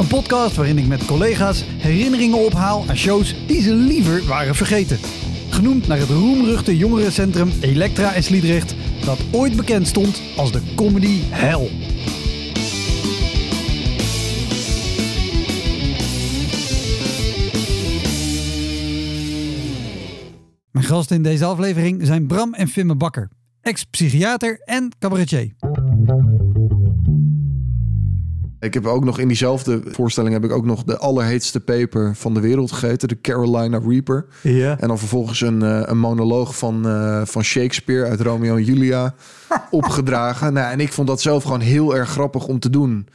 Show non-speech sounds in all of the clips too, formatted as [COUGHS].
Een podcast waarin ik met collega's herinneringen ophaal aan shows die ze liever waren vergeten. Genoemd naar het roemruchte jongerencentrum Elektra in Sliedrecht, dat ooit bekend stond als de comedy hell. Mijn gasten in deze aflevering zijn Bram en Fimme Bakker, ex-psychiater en cabaretier. Ik heb ook nog in diezelfde voorstelling heb ik ook nog de allerheetste peper van de wereld gegeten, de Carolina Reaper. Ja. En dan vervolgens een, eh, een monoloog van, eh, van Shakespeare uit Romeo en Julia [LAUGHS] opgedragen. Nou, en ik vond dat zelf gewoon heel erg grappig om te doen.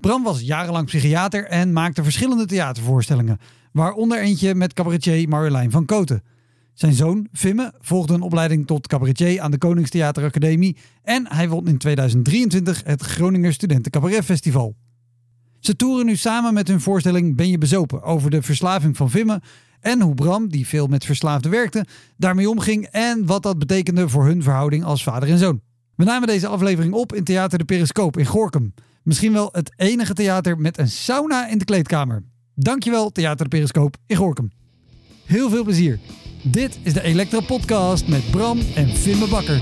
Bram was jarenlang psychiater en maakte verschillende theatervoorstellingen, waaronder eentje met cabaretier Marjolein van Koten. Zijn zoon, Vimme, volgde een opleiding tot cabaretier aan de Koningstheateracademie en hij won in 2023 het Groninger Studenten Cabaret Festival. Ze toeren nu samen met hun voorstelling Ben je bezopen over de verslaving van Vimme en hoe Bram, die veel met verslaafden werkte, daarmee omging en wat dat betekende voor hun verhouding als vader en zoon. We namen deze aflevering op in Theater de Periscoop in Gorkum. Misschien wel het enige theater met een sauna in de kleedkamer. Dankjewel Theater de Periscoop in Gorkum. Heel veel plezier. Dit is de Elektra Podcast met Bram en Vimme Bakker.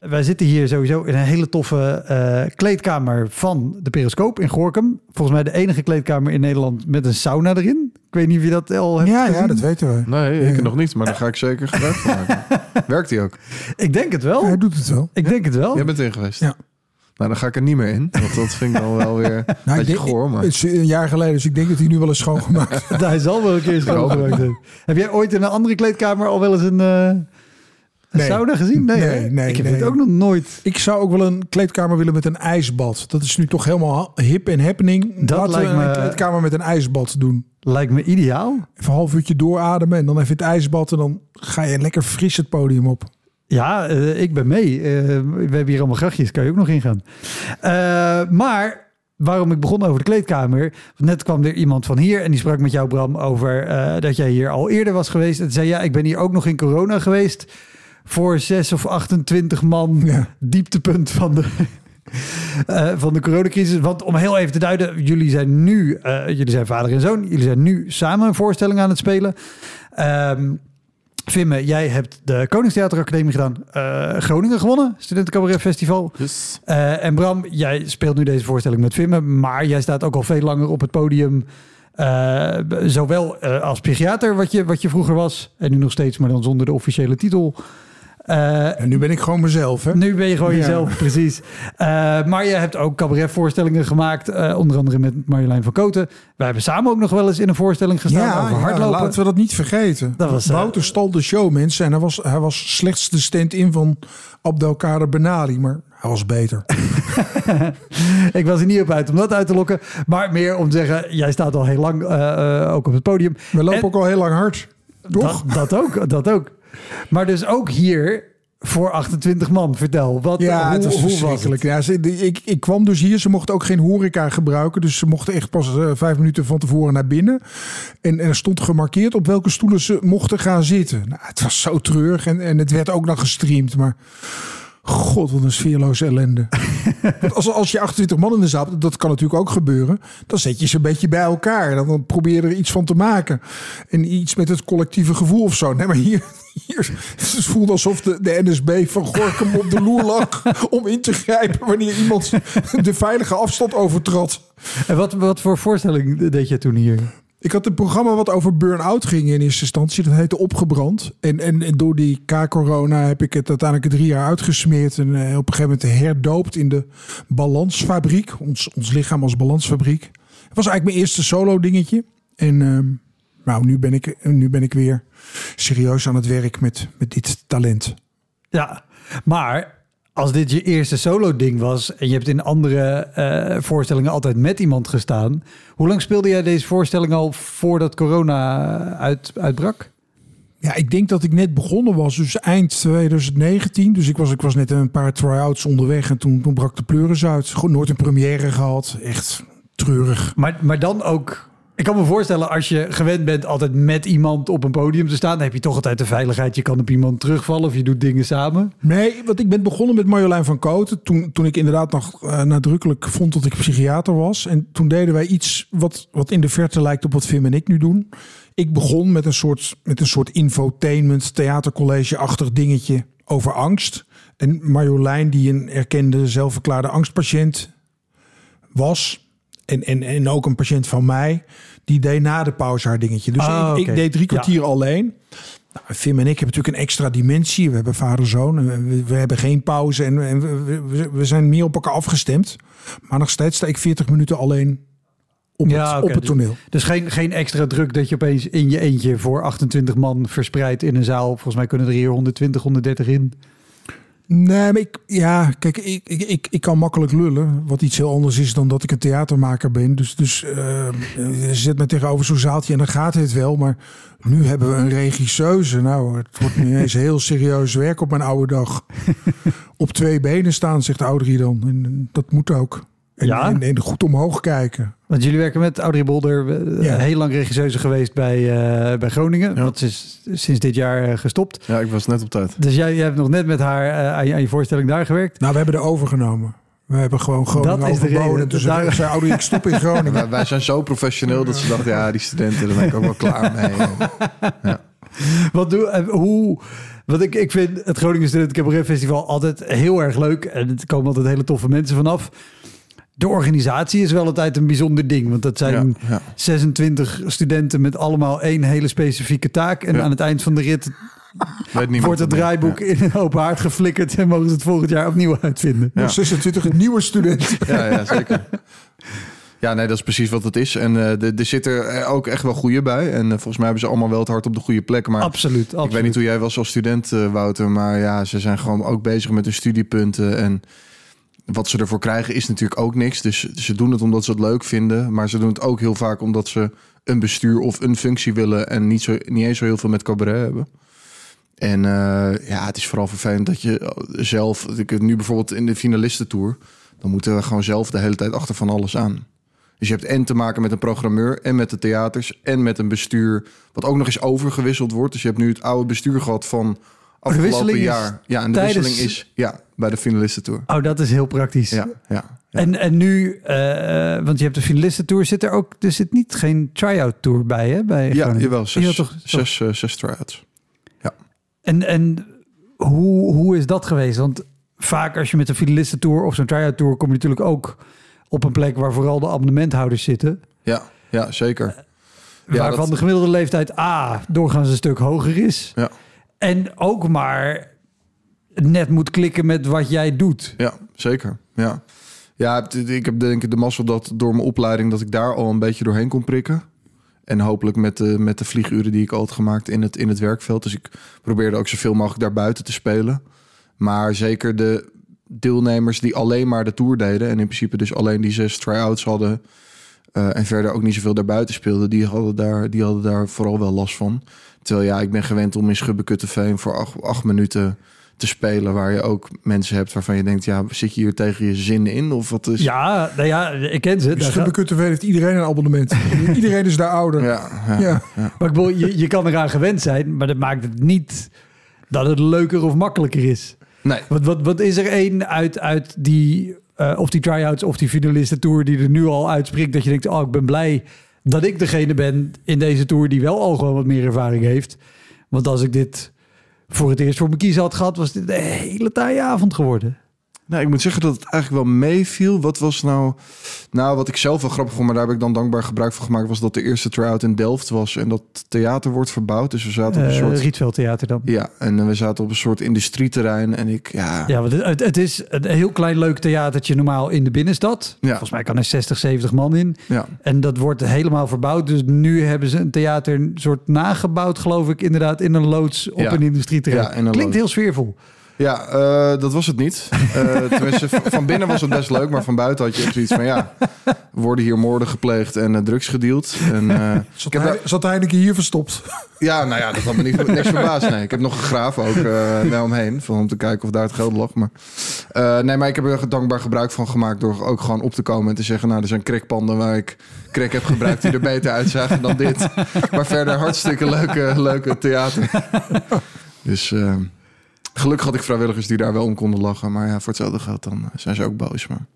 Wij zitten hier sowieso in een hele toffe eh, kleedkamer van de Periscoop in Gorkum. Volgens mij de enige kleedkamer in Nederland met een sauna erin. Ik weet niet of je dat al hebt Ja, gezien. ja, dat weten we. Nee, ik nog niet, maar daar ga ik zeker gebruik van maken. [LAUGHS] Werkt die ook? Ik denk het wel. Hij doet het wel. Ik denk het wel. Jij bent in geweest? Ja. Nou, dan ga ik er niet meer in. Want dat vind ik dan wel weer een Nou, ik beetje denk, goor. Maar... Het is een jaar geleden, dus ik denk dat hij nu wel eens schoongemaakt is. [LAUGHS] Hij zal wel een keer schoongemaakt hebben. Heb jij ooit in een andere kleedkamer al wel eens een, eh, een Nee. sauna gezien? Nee, Nee, nee, Ik heb nee. dit ook nog nooit. Ik zou ook wel een kleedkamer willen met een ijsbad. Dat is nu toch helemaal hip en happening. Dat Laten lijkt we me- een kleedkamer met een ijsbad doen. Lijkt me ideaal. Even een half uurtje doorademen en dan even het ijsbad. En dan ga je lekker fris het podium op. Ja, eh, ik ben mee. Eh, we hebben hier allemaal grachtjes, kan je ook nog ingaan. Eh, maar waarom ik begon over de kleedkamer. Net kwam er iemand van hier en die sprak met jou, Bram, over dat jij hier al eerder was geweest. En zei ja, ik ben hier ook nog in corona geweest. Voor 6 of 28 man. Ja. Dieptepunt van de. [LAUGHS] eh, van de coronacrisis. Want om heel even te duiden, jullie zijn nu, jullie zijn vader en zoon, jullie zijn nu samen een voorstelling aan het spelen. Ehm Vimme, jij hebt de Koningstheateracademie gedaan. Eh, Groningen gewonnen, Studentencabaret Festival. Eh, en Bram, jij speelt nu deze voorstelling met Vimme, maar jij staat ook al veel langer op het podium. Eh, zowel als psychiater, wat je, wat je vroeger was, en nu nog steeds, maar dan zonder de officiële titel. En nu ben ik gewoon mezelf. Hè? nu ben je gewoon Ja. jezelf, precies. Eh, maar je hebt ook cabaretvoorstellingen gemaakt, eh, onder andere met Marjolein van Koten. Wij hebben samen ook nog wel eens in een voorstelling gestaan over hardlopen. laten we dat niet vergeten. Dat was, eh, Wouter stal de show, mensen. En hij was, hij was slechts de stand-in van Abdelkader Benali. Maar hij was beter. [LAUGHS] Ik was er niet op uit om dat uit te lokken. Maar meer om te zeggen, jij staat al heel lang ook op het podium. We lopen En- ook al heel lang hard. Toch? Dat, dat ook, dat ook. Maar dus ook hier voor 28 man. Vertel, wat, Ja, hoe, het was hoe was het? verschrikkelijk. Ja, ze, ik, ik kwam dus hier. Ze mochten ook geen horeca gebruiken. Dus ze mochten echt pas eh, vijf minuten van tevoren naar binnen. En, en er stond gemarkeerd op welke stoelen ze mochten gaan zitten. Nou, het was zo treurig. En, en het werd ook nog gestreamd. Maar God, wat een sfeerloze ellende. [LAUGHS] Want als, als je 28 man in de zaal hebt, dat kan natuurlijk ook gebeuren. Dan zet je ze een beetje bij elkaar. Dan, dan probeer je er iets van te maken. En iets met het collectieve gevoel of zo. Nee, maar hier, hier het voelt alsof de, de NSB van Gorkum op de loer lag... [LAUGHS] om in te grijpen wanneer iemand de veilige afstand overtrad. En wat, wat voor voorstelling deed je toen hier? Ik had een programma wat over burn-out ging in eerste instantie. Dat heette Opgebrand. En, en, en door die K-corona heb ik het uiteindelijk drie jaar uitgesmeerd. En eh, op een gegeven moment herdoopt in de balansfabriek. Ons, ons lichaam als balansfabriek. Het was eigenlijk mijn eerste solo dingetje. En ehm, nou, nu ben, ik, nu ben ik weer serieus aan het werk met, met dit talent. Ja, maar als dit je eerste solo-ding was en je hebt in andere eh, voorstellingen altijd met iemand gestaan, hoe lang speelde jij deze voorstelling al voordat corona uit, uitbrak? Ja, ik denk dat ik net begonnen was, dus eind 2019. Dus ik was, ik was net een paar try-outs onderweg en toen, toen brak de pleuris uit. Gewoon nooit een première gehad. Echt treurig. Maar, maar dan ook ik kan me voorstellen, als je gewend bent altijd met iemand op een podium te staan, dan heb je toch altijd de veiligheid. Je kan op iemand terugvallen of je doet dingen samen. Nee, want ik ben begonnen met Marjolein van Kooten. Toen, toen ik inderdaad nog uh, nadrukkelijk vond dat ik psychiater was. En toen deden wij iets wat, wat in de verte lijkt op wat Vim en ik nu doen. Ik begon met een soort, met een soort infotainment, theatercollege-achtig dingetje over angst. En Marjolein, die een erkende, zelfverklaarde angstpatiënt was. En, en ook een patiënt van mij die deed na de pauze haar dingetje. Dus Ah, ik, ik deed drie kwartier Ja. alleen. Nou, Vim en ik hebben natuurlijk een extra dimensie. We hebben vader-zoon. en We, we hebben geen pauze. En, en we, we, we zijn meer op elkaar afgestemd. Maar nog steeds sta ik 40 minuten alleen op Ja, het, op het toneel. Dus geen, geen extra druk dat je opeens in je eentje voor 28 man verspreid in een zaal. Volgens mij kunnen er hier 120, 130 in. Nee, maar ik, ja, kijk, ik, ik, ik, ik kan makkelijk lullen. Wat iets heel anders is dan dat ik een theatermaker ben. Dus, dus je zet me tegenover zo'n zaaltje en dan gaat het wel. Maar nu hebben we een regisseuse. Nou, het wordt nu eens heel serieus werk op mijn oude dag. [LAUGHS] op twee benen staan, zegt Audrey dan. En dat moet ook. En, Ja? en, en goed omhoog kijken. Want jullie werken met Audrey Bolder, eh, Ja. heel lang regisseuse geweest bij, eh, bij Groningen. Ja. Dat is sinds dit jaar eh, gestopt. Ja, ik was net op tijd. Dus jij, jij hebt nog net met haar aan, je, aan je voorstelling daar gewerkt. Nou, we hebben er overgenomen. We hebben gewoon Groningen Dat is de overboden. reden. Dus Daar- ik zei Audrey, ik stop in Groningen. Wij, wij zijn zo professioneel dat ze dachten, ja, die studenten, daar ben ik ook wel klaar mee. [LAUGHS] Wat doe, hoe, want ik, ik vind het Groningen Student Cabaret Festival altijd heel erg leuk. En er komen altijd hele toffe mensen vanaf. De organisatie is wel altijd een bijzonder ding. Want dat zijn Ja, ja. 26 studenten met allemaal één hele specifieke taak. En Ja. aan het eind van de rit wordt het draaiboek Ja. in een open haard geflikkerd. En mogen ze het volgend jaar opnieuw uitvinden. Ja. 26 nieuwe studenten. Ja, ja, zeker. Ja, nee, dat is precies wat het is. En eh, er er zitten er ook echt wel goede bij. En eh, volgens mij hebben ze allemaal wel het hart op de goede plek. Maar Absoluut, absoluut. ik weet niet hoe jij was als student, eh, Wouter. Maar ja, ze zijn gewoon ook bezig met hun studiepunten. En wat ze ervoor krijgen is natuurlijk ook niks. Dus ze doen het omdat ze het leuk vinden. Maar ze doen het ook heel vaak omdat ze een bestuur of een functie willen. En niet, zo, niet eens zo heel veel met cabaret hebben. En eh, ja, het is vooral vervelend dat je zelf... Ik, nu bijvoorbeeld in de finalistentour... dan moeten we gewoon zelf de hele tijd achter van alles aan. Dus je hebt en te maken met een programmeur... en met de theaters en met een bestuur... wat ook nog eens overgewisseld wordt. Dus je hebt nu het oude bestuur gehad van afgelopen jaar. Ja, en de tijdens- wisseling is ja, bij de finalistentour. Oh, dat is heel praktisch. Ja, ja. ja. En, en nu, eh, want je hebt de finalistentour, zit er ook, er zit niet geen try-out tour bij, hè? Bij Ja, Groningen? jawel. Zes, Ja, toch. zes, eh, zes try-outs. En, en hoe, hoe is dat geweest? Want vaak als je met een finalistentour of zo'n try-out tour... kom je natuurlijk ook op een plek waar vooral de abonnementhouders zitten. Ja, ja, zeker. Ja, waarvan dat- de gemiddelde leeftijd A, doorgaans een stuk hoger is. Ja. En ook maar net moet klikken met wat jij doet. Ja, zeker. Ja. Ja, ik heb denk ik de mazzel dat door mijn opleiding dat ik daar al een beetje doorheen kon prikken. En hopelijk met de, met de vlieguren die ik al had gemaakt in het, in het werkveld. Dus ik probeerde ook zoveel mogelijk daarbuiten te spelen. Maar zeker de deelnemers die alleen maar de tour deden... en in principe dus alleen die zes try-outs hadden... eh, en verder ook niet zoveel daarbuiten speelden... Die hadden, daar, die hadden daar vooral wel last van. Terwijl ja, ik ben gewend om in Schubbekutteveen voor acht, acht minuten te spelen... waar je ook mensen hebt waarvan je denkt... ja, zit je hier tegen je zin in? Of wat is... Ja, nou ja, ik ken ze. Schubbekutten heeft iedereen een abonnement. [LAUGHS] iedereen is daar ouder. ja, ja. Ja. Maar ik bedoel, je, je kan eraan gewend zijn, maar dat maakt het niet dat het leuker of makkelijker is. Nee. Wat, wat, wat is er één uit, uit die, eh, of die try-outs of die finalisten tour die er nu al uitspringt dat je denkt, oh, ik ben blij dat ik degene ben in deze tour die wel al gewoon wat meer ervaring heeft. Want als ik dit voor het eerst voor mijn kiezen had gehad, was dit een hele taaie avond geworden. Nou, ik moet zeggen dat het eigenlijk wel meeviel. Wat was nou... Nou, wat ik zelf wel grappig vond, maar daar heb ik dan dankbaar gebruik van gemaakt... was dat de eerste try-out in Delft was en dat theater wordt verbouwd. Dus we zaten op een Uh, soort... Rietveld Theater dan. Ja, en eh, we zaten op een soort industrieterrein en ik... Ja, Ja, want het, het, het is een heel klein leuk theatertje normaal in de binnenstad. Ja. Volgens mij kan er 60, 70 man in. ja. En dat wordt helemaal verbouwd. Dus nu hebben ze een theater een soort nagebouwd, geloof ik, inderdaad, in een loods op Ja. een industrieterrein. Ja, in een Klinkt loods. heel sfeervol. Ja, eh, dat was het niet. Eh, [LAUGHS] tenminste, van binnen was het best leuk, maar van buiten had je zoiets van ja, worden hier moorden gepleegd en eh, drugs gedeeld. En, [LAUGHS] Zat, ik heb hij, zat Heineken hier verstopt? [LAUGHS] ja, nou ja, dat had me niet, niks verbaasd. Nee, ik heb nog gegraven ook daar omheen, van om te kijken of daar het geld lag. Maar, nee, maar ik heb er dankbaar gebruik van gemaakt door ook gewoon op te komen en te zeggen, nou, er zijn crackpanden waar ik crack heb gebruikt die er beter uitzagen dan dit. Maar verder hartstikke leuke, leuke theater. Dus gelukkig had ik vrijwilligers die daar wel om konden lachen. Maar ja, voor hetzelfde geld dan eh, zijn ze ook boos. Maar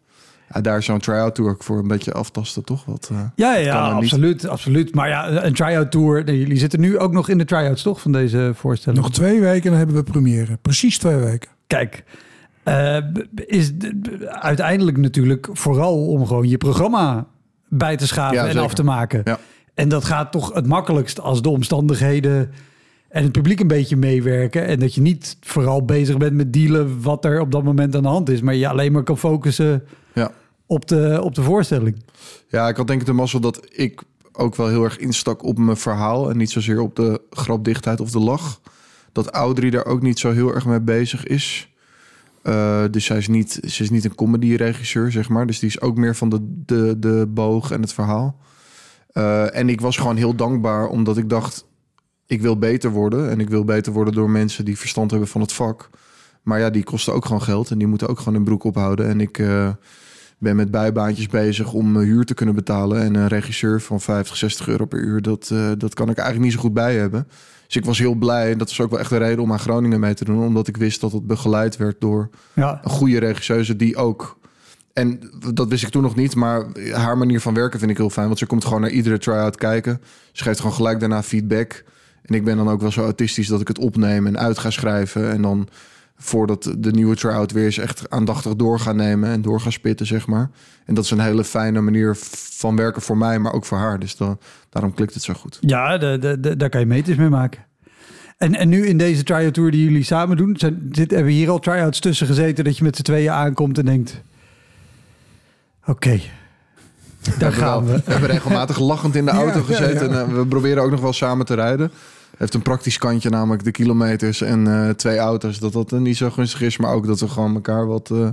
ja, daar is zo'n try-out tour ook voor een beetje aftasten, toch? Wat, eh, Ja, ja, niet. absoluut, absoluut. Maar ja, een try-out tour. nee, Jullie zitten nu ook nog in de try-outs, toch, van deze voorstelling? Nog twee weken en dan hebben we première. Precies twee weken. Kijk, eh, is uiteindelijk natuurlijk vooral om gewoon je programma bij te schaven Ja, en zeker. af te maken. Ja. En dat gaat toch het makkelijkst als de omstandigheden en het publiek een beetje meewerken. En dat je niet vooral bezig bent met dealen wat er op dat moment aan de hand is. Maar je alleen maar kan focussen ja. op de, op de voorstelling. ja, ik had denk ik de mazzel dat ik ook wel heel erg instak op mijn verhaal. En niet zozeer op de grapdichtheid of de lach. Dat Audrey daar ook niet zo heel erg mee bezig is. Eh, dus zij is niet, ze is niet een comedy-regisseur, zeg maar. Dus die is ook meer van de, de, de boog en het verhaal. Eh, en ik was gewoon heel dankbaar, omdat ik dacht... ik wil beter worden. En ik wil beter worden door mensen die verstand hebben van het vak. Maar ja, die kosten ook gewoon geld. En die moeten ook gewoon hun broek ophouden. En ik eh, ben met bijbaantjes bezig om mijn huur te kunnen betalen. En een regisseur van 50, 60 euro per uur, dat, eh, dat kan ik eigenlijk niet zo goed bij hebben. Dus ik was heel blij. En dat was ook wel echt de reden om aan Groningen mee te doen. Omdat ik wist dat het begeleid werd door Ja, een goede regisseuse die ook. En dat wist ik toen nog niet, maar haar manier van werken vind ik heel fijn. Want ze komt gewoon naar iedere try-out kijken. Ze geeft gewoon gelijk daarna feedback. En ik ben dan ook wel zo autistisch dat ik het opneem en uit ga schrijven. En dan voordat de nieuwe try-out weer is echt aandachtig door gaan nemen en door gaan spitten, zeg maar. En dat is een hele fijne manier van werken voor mij, maar ook voor haar. Dus dan, daarom klikt het zo goed. ja de, de, de- daar kan je meters mee maken. En, en nu in deze try-out tour die jullie samen doen, zijn, hebben hier al try-outs tussen gezeten dat je met z'n tweeën aankomt en denkt: Oké, daar gaan we. We hebben regelmatig lachend in de [LAUGHS] auto Ja, gezeten. ja. En eh, we proberen ook nog wel samen te rijden. Heeft een praktisch kantje, namelijk de kilometers en eh, twee auto's. Dat dat eh, niet zo gunstig is, maar ook dat we gewoon elkaar wat, eh,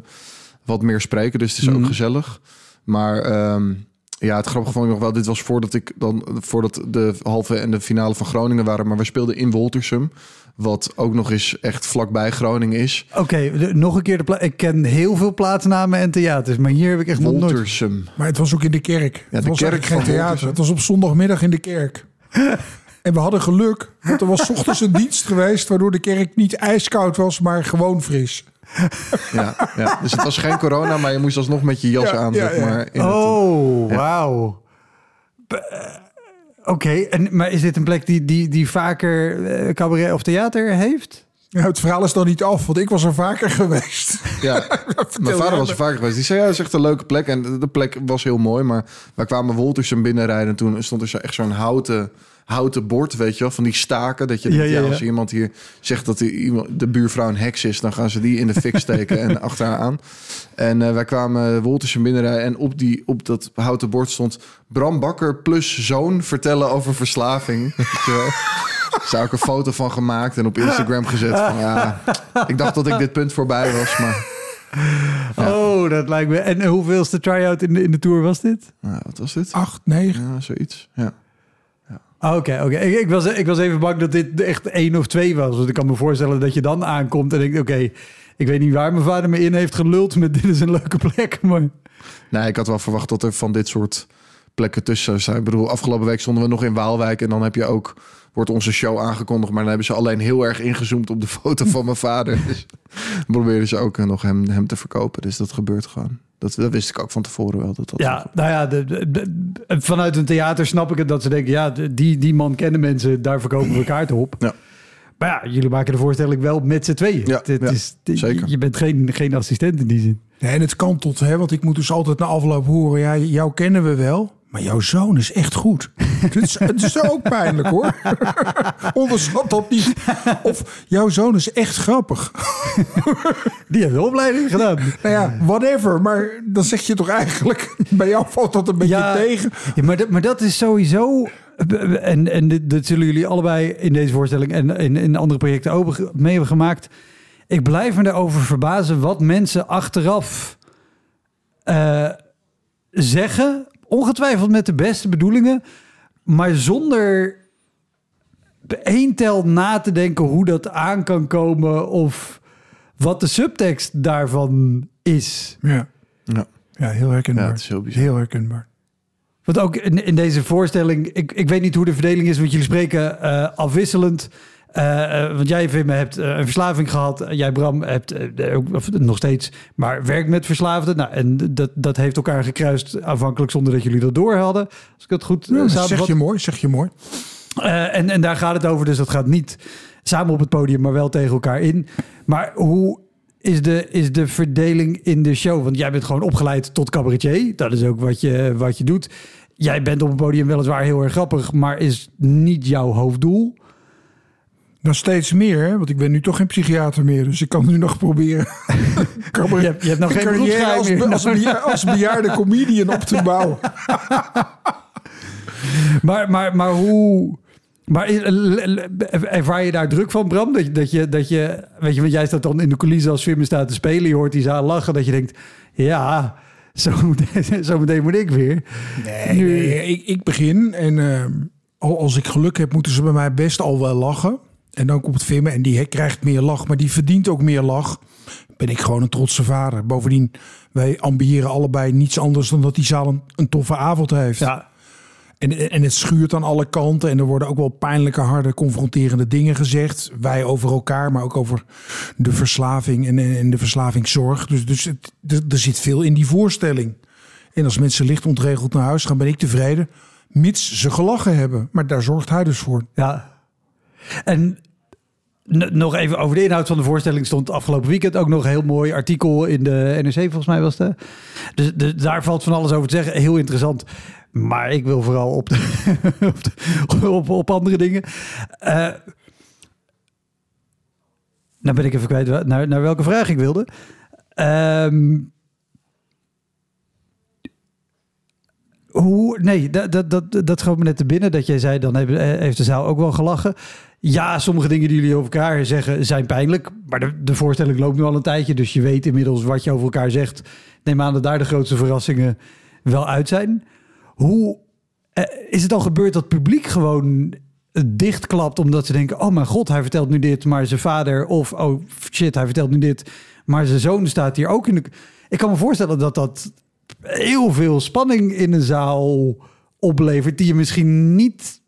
wat meer spreken. Dus het is Mhm. ook gezellig. Maar ehm, ja, het grappige vond ik nog wel. Dit was voordat ik dan voordat de halve en de finale van Groningen waren. Maar we speelden in Woltersum. Wat ook nog eens echt vlakbij Groningen is. Oké, nog een keer de pla- Ik ken heel veel plaatsnamen en theaters, maar hier heb ik echt nog nooit. Woltersum. Maar het was ook in de kerk. het de was kerk geen theater. Woltersum. Het was op zondagmiddag in de kerk. [LAUGHS] En we hadden geluk, want er was 's [LAUGHS] ochtends een dienst geweest... waardoor de kerk niet ijskoud was, maar gewoon fris. Ja, ja. Dus het was geen corona, maar je moest alsnog met je jas Ja, aan. ja, zeg ja. maar, in Oh, Ja. wauw. Eh, Oké, en maar is dit een plek die, die, die vaker eh, cabaret of theater heeft? Ja, het verhaal is dan niet af, want ik was er vaker geweest. Ja, [LAUGHS] mijn vader was er vaak geweest. Die zei, ja, dat is echt een leuke plek. En de- plek was heel mooi. Maar wij kwamen Woltersum binnenrijden. En toen stond er zo echt zo'n houten, houten bord, weet je wel. Van die staken. Dat je Ja, denkt, ja, ja, ja. als iemand hier zegt dat die, iemand, de buurvrouw een heks is... dan gaan ze die in de fik steken en [LAUGHS] achter haar aan. En eh, wij kwamen Woltersum binnenrijden. En op, die, op dat houten bord stond... Bram Bakker plus zoon vertellen over verslaving. [LAUGHS] Is ook een foto van gemaakt en op Instagram gezet. Van, ja, ik dacht dat ik dit punt voorbij was, maar... [LAUGHS] Oh, dat lijkt me. En hoeveelste try-out in de, in de tour was dit? Nou, wat was dit? Acht, negen. Ja, zoiets. Ja. Ah, Oké, oké. Ik, was, ik was even bang dat dit echt één of twee was. Want ik kan me voorstellen dat je dan aankomt en denkt... Oké, ik weet niet waar mijn vader me in heeft geluld met [LAUGHS] dit is een leuke plek. Maar Nee, ik had wel verwacht dat er van dit soort plekken tussen zijn. Ik bedoel, afgelopen week stonden we nog in Waalwijk en dan heb je ook wordt onze show aangekondigd, maar dan hebben ze alleen heel erg ingezoomd op de [LAUGHS] foto van mijn vader. Dus probeerden ze ook nog hem, hem te verkopen. Dus dat gebeurt gewoon. Dat, dat wist ik ook van tevoren wel. Dat dat ja, nou ja, de, de, vanuit een theater snap ik het dat ze denken, ja, die, die man kennen mensen, daar verkopen we [CLEARS THROAT] kaarten op. Ja. Maar ja, jullie maken de voorstelling wel met z'n tweeën. Ja, het, ja, is, zeker. Je bent geen, geen assistent in die zin. Nee, en het kan tot, hè, want ik moet dus altijd na afloop horen, ja, jou kennen we wel. Maar jouw zoon is echt goed. [LAUGHS] het, is, het is ook pijnlijk hoor. [LAUGHS] Onderschat dat niet. Of jouw zoon is echt grappig. [LAUGHS] Die heeft de opleiding gedaan. Nou ja, whatever. Maar dan zeg je toch eigenlijk... Bij jou valt dat een beetje Ja, tegen. Ja, maar, dat, maar dat is sowieso. En, en dit, dit zullen jullie allebei in deze voorstelling en in, in andere projecten ook mee hebben gemaakt. Ik blijf me erover verbazen wat mensen achteraf eh, zeggen. Ongetwijfeld met de beste bedoelingen, maar zonder één tel na te denken hoe dat aan kan komen of wat de subtekst daarvan is. Ja, Ja. ja heel herkenbaar. Ja, het is heel bizar. heel herkenbaar. Want ook in, in deze voorstelling, ik, ik weet niet hoe de verdeling is, want jullie spreken eh, afwisselend. Eh, eh, want jij, Wim, hebt eh, een verslaving gehad. Jij, Bram, hebt of nog steeds, maar werkt met verslaafden. Nou, en dat, dat heeft elkaar gekruist aanvankelijk zonder dat jullie dat door hadden. Als ik het goed Ja, zeg je mooi, zeg je mooi. En, en daar gaat het over, dus dat gaat niet samen op het podium, maar wel tegen elkaar in. Maar hoe is de, is de verdeling in de show? Want jij bent gewoon opgeleid tot cabaretier. Dat is ook wat je, wat je doet. Jij bent op het podium weliswaar heel erg grappig, maar is niet jouw hoofddoel. Nou, steeds meer, want ik ben nu toch geen psychiater meer. Dus ik kan nu nog proberen... [LAUGHS] Je hebt, je hebt nog een geen carrière als, meer. als, beja- als bejaarde comedian op te bouwen. [LAUGHS] Maar, maar, maar hoe... Maar ervaar je daar druk van, Bram? Dat, je- dat, je, dat je... Weet je, want jij staat dan in de coulissen als Wim staat te spelen. Je hoort die zaal lachen. Dat je denkt, ja, zo, meteen- [LAUGHS] zo meteen moet ik weer. Nee, Nu- nee, ik, ik begin en al- als ik geluk heb, moeten ze bij mij best al wel lachen. En dan komt Vim en die krijgt meer lach, maar die verdient ook meer lach. Ben ik gewoon een trotse vader. Bovendien, wij ambiëren allebei niets anders dan dat die zaal een, een toffe avond heeft. Ja, En, en het schuurt aan alle kanten. En er worden ook wel pijnlijke, harde, confronterende dingen gezegd. Wij over elkaar, maar ook over de verslaving en, en de verslavingszorg. Dus, dus het, er, er zit veel in die voorstelling. En als mensen licht ontregeld naar huis gaan, ben ik tevreden. Mits ze gelachen hebben. Maar daar zorgt hij dus voor. Ja. En nog even over de inhoud van de voorstelling stond afgelopen weekend ook nog een heel mooi artikel in de NRC, volgens mij was het. Dus, daar valt van alles over te zeggen. Heel interessant. Maar ik wil vooral op, [LAUGHS] op, op, andere dingen. Eh nou ben ik even kwijt naar, naar welke vraag ik wilde. Ehm hoe, nee, dat, dat, dat, dat me net te binnen. Dat jij zei, dan heeft, eh, heeft de zaal ook wel gelachen. Ja, sommige dingen die jullie over elkaar zeggen zijn pijnlijk. Maar de, de voorstelling loopt nu al een tijdje. Dus je weet inmiddels wat je over elkaar zegt. Neem aan dat daar de grootste verrassingen wel uit zijn. Hoe eh, is het al gebeurd dat het publiek gewoon dichtklapt omdat ze denken: oh mijn god, hij vertelt nu dit, maar zijn vader of oh shit, hij vertelt nu dit, maar zijn zoon staat hier ook in de. Ik kan me voorstellen dat dat heel veel spanning in een zaal oplevert die je misschien niet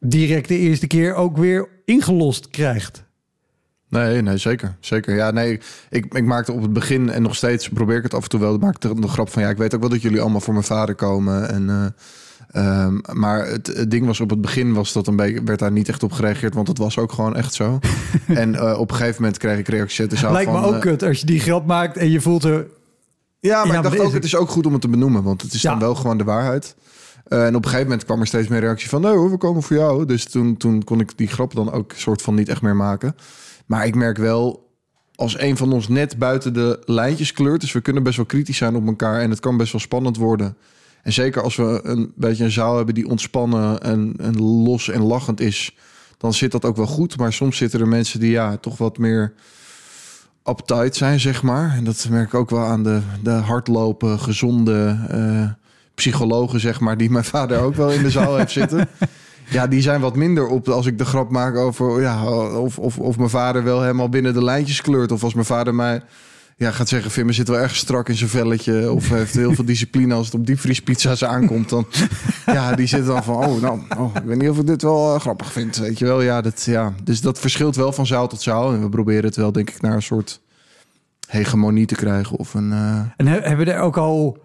direct de eerste keer ook weer ingelost krijgt. Nee, nee, zeker. Zeker. Ja, nee, ik, ik maakte op het begin en nog steeds probeer ik het af en toe wel. Maakte de grap van ja, ik weet ook wel dat jullie allemaal voor mijn vader komen. En, eh, ehm, maar het, het ding was op het begin was dat een beetje werd daar niet echt op gereageerd, want het was ook gewoon echt zo. [LAUGHS] en eh, op een gegeven moment kreeg ik reacties uit de zaal Lijkt me ook eh, kut als je die grap maakt en je voelt er. Ja, maar Ja, ik dacht ook, het- is ook goed om het te benoemen, want het is Ja. dan wel gewoon de waarheid. Eh, en op een gegeven moment kwam er steeds meer reactie van, nee hoor, we komen voor jou. Dus toen, toen kon ik die grap dan ook soort van niet echt meer maken. Maar ik merk wel, als een van ons net buiten de lijntjes kleurt, dus we kunnen best wel kritisch zijn op elkaar en het kan best wel spannend worden. En zeker als we een beetje een zaal hebben die ontspannen en, en los en lachend is, dan zit dat ook wel goed. Maar soms zitten er mensen die ja, toch wat meer uptight zijn, zeg maar. En dat merk ik ook wel aan de, de hardlopen, gezonde eh, psychologen, zeg maar, die mijn vader ook wel in de zaal heeft zitten. [LAUGHS] Ja, die zijn wat minder op als ik de grap maak over ja, of, of, of mijn vader wel helemaal binnen de lijntjes kleurt. Of als mijn vader mij ja, gaat zeggen, Vimmer zit wel erg strak in zijn velletje. Of heeft heel veel discipline als het op diepvriespizza's aankomt. Dan, [LAUGHS] ja, die zit dan van, oh, nou, oh, ik weet niet of ik dit wel eh, grappig vind. Weet je wel, ja, dat, ja. Dus dat verschilt wel van zaal tot zaal. En we proberen het wel, denk ik, naar een soort hegemonie te krijgen. Of een... eh, En he- hebben we er ook al...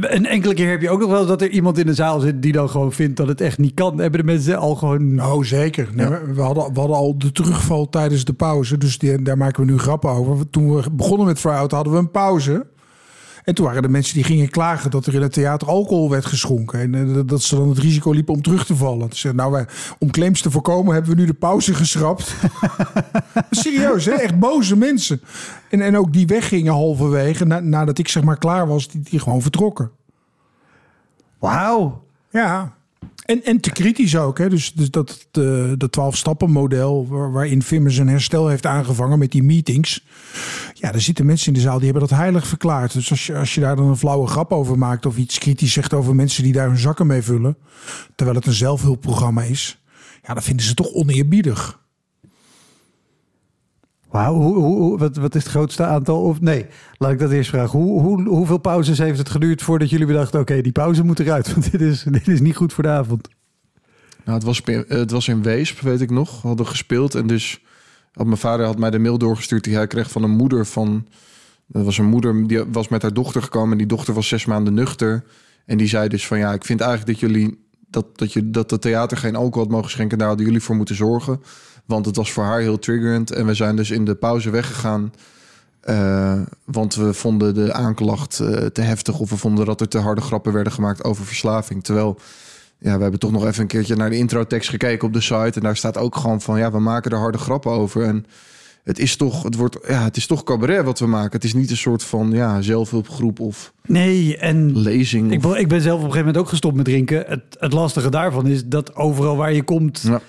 Een enkele keer heb je ook nog wel dat er iemand in de zaal zit die dan gewoon vindt dat het echt niet kan. Hebben de mensen al gewoon... Oh, zeker. Nee, we, we hadden, we hadden al de terugval tijdens de pauze. Dus die, daar maken we nu grappen over. Toen we begonnen met Fry-Out hadden we een pauze. En toen waren er mensen die gingen klagen dat er in het theater alcohol werd geschonken. En eh, dat- ze dan het risico liepen om terug te vallen. Eh, nou, wij, om claims te voorkomen hebben we nu de pauze geschrapt. [LAUGHS] Serieus, hè? echt boze mensen. En, en ook die weggingen halverwege, na, nadat ik zeg maar klaar was, die, die gewoon vertrokken. Wauw. Ja, en, en te kritisch ook. Hè? Dus, dus dat de, de 12-stappen model waar- waarin Vimmer zijn herstel heeft aangevangen met die meetings. Ja, er zitten mensen in de zaal die hebben dat heilig verklaard. Dus als je, als je daar dan een flauwe grap over maakt of iets kritisch zegt over mensen die daar hun zakken mee vullen. Terwijl het een zelfhulpprogramma is. Ja, dan vinden ze toch oneerbiedig. Wauw, wat, wat is het grootste aantal? Of nee, laat ik dat eerst vragen. Hoe, hoe, hoeveel pauzes heeft het geduurd voordat jullie bedachten... oké, die pauze moet eruit, [LAUGHS] want dit is, dit is niet goed voor de avond. Nou, het was, eh, het was in Weesp, weet ik nog. Hadden gespeeld en dus had mijn vader had mij de mail doorgestuurd die hij kreeg van een moeder van. Dat was een moeder die was met haar dochter gekomen en die dochter was zes maanden nuchter. En die zei dus van ja, ik vind eigenlijk dat jullie dat, dat, je, dat het theater geen alcohol had mogen schenken. Daar hadden jullie voor moeten zorgen. Want het was voor haar heel triggerend. En we zijn dus in de pauze weggegaan. eh, want we vonden de aanklacht eh, te heftig. Of we vonden dat er te harde grappen werden gemaakt over verslaving. Terwijl ja, we hebben toch nog even een keertje naar de introtekst gekeken op de site. En daar staat ook gewoon van, ja, we maken er harde grappen over. En het is toch, het wordt, ja, het is toch cabaret wat we maken. Het is niet een soort van, ja, zelfhulpgroep of Nee, en lezing. ik, of- ben- ik ben zelf op een gegeven moment ook gestopt met drinken. Het, het lastige daarvan is dat overal waar je komt Ja.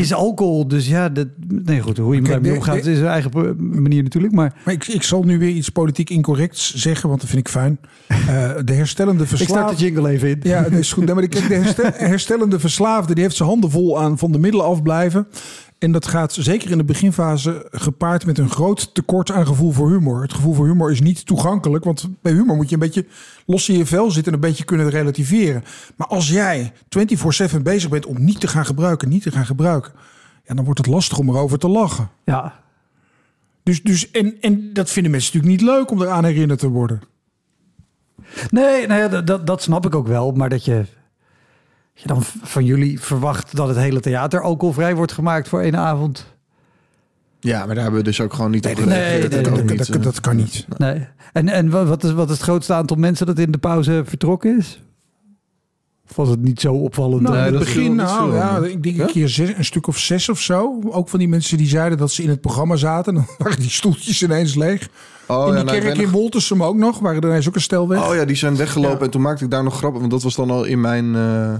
Is alcohol. Dus ja, dat, nee goed, hoe iemand Kijk, daarmee de- omgaat de- is zijn eigen manier natuurlijk. Maar Maar ik, ik zal nu weer iets politiek incorrects zeggen, want dat vind ik fijn. [LAUGHS] Eh, de herstellende ik start verslaafde... de jingle even in. Ja, dat is goed. Nee, maar de herstel- [LAUGHS] herstellende verslaafde die heeft zijn handen vol aan van de middelen afblijven. En dat gaat zeker in de beginfase gepaard met een groot tekort aan gevoel voor humor. Het gevoel voor humor is niet toegankelijk, want bij humor moet je een beetje los in je vel zitten en een beetje kunnen relativeren. Maar als jij 24/7 bezig bent om niet te gaan gebruiken, niet te gaan gebruiken, ja, dan wordt het lastig om erover te lachen. Ja, Dus, dus en, en dat vinden mensen natuurlijk niet leuk om eraan herinnerd te worden. Nee, nou ja, dat- dat, dat snap ik ook wel. Maar dat je, je dan van jullie verwacht dat het hele theater alcoholvrij wordt gemaakt voor één avond. Ja, maar daar hebben we dus ook gewoon niet op nee, gereageerd. nee, En nee, ook Dat, niet, dat, dat kan niet. Nee. En, en wa- wat, is, wat is het grootste aantal mensen dat in de pauze vertrokken is? Of was het niet zo opvallend? Nou, in het begin, nou ja, ik denk een keer zes, een stuk of zes of zo. Ook van die mensen die zeiden dat ze in het programma zaten. [LAUGHS] Dan waren die stoeltjes ineens leeg. Oh, in ja, die nou, ik kerk in nog- Woltersum ook nog. Waren er ineens ook een stel weg. Oh ja, die zijn weggelopen. Ja. En toen maakte ik daar nog grappen. Want dat was dan al in mijn, eh,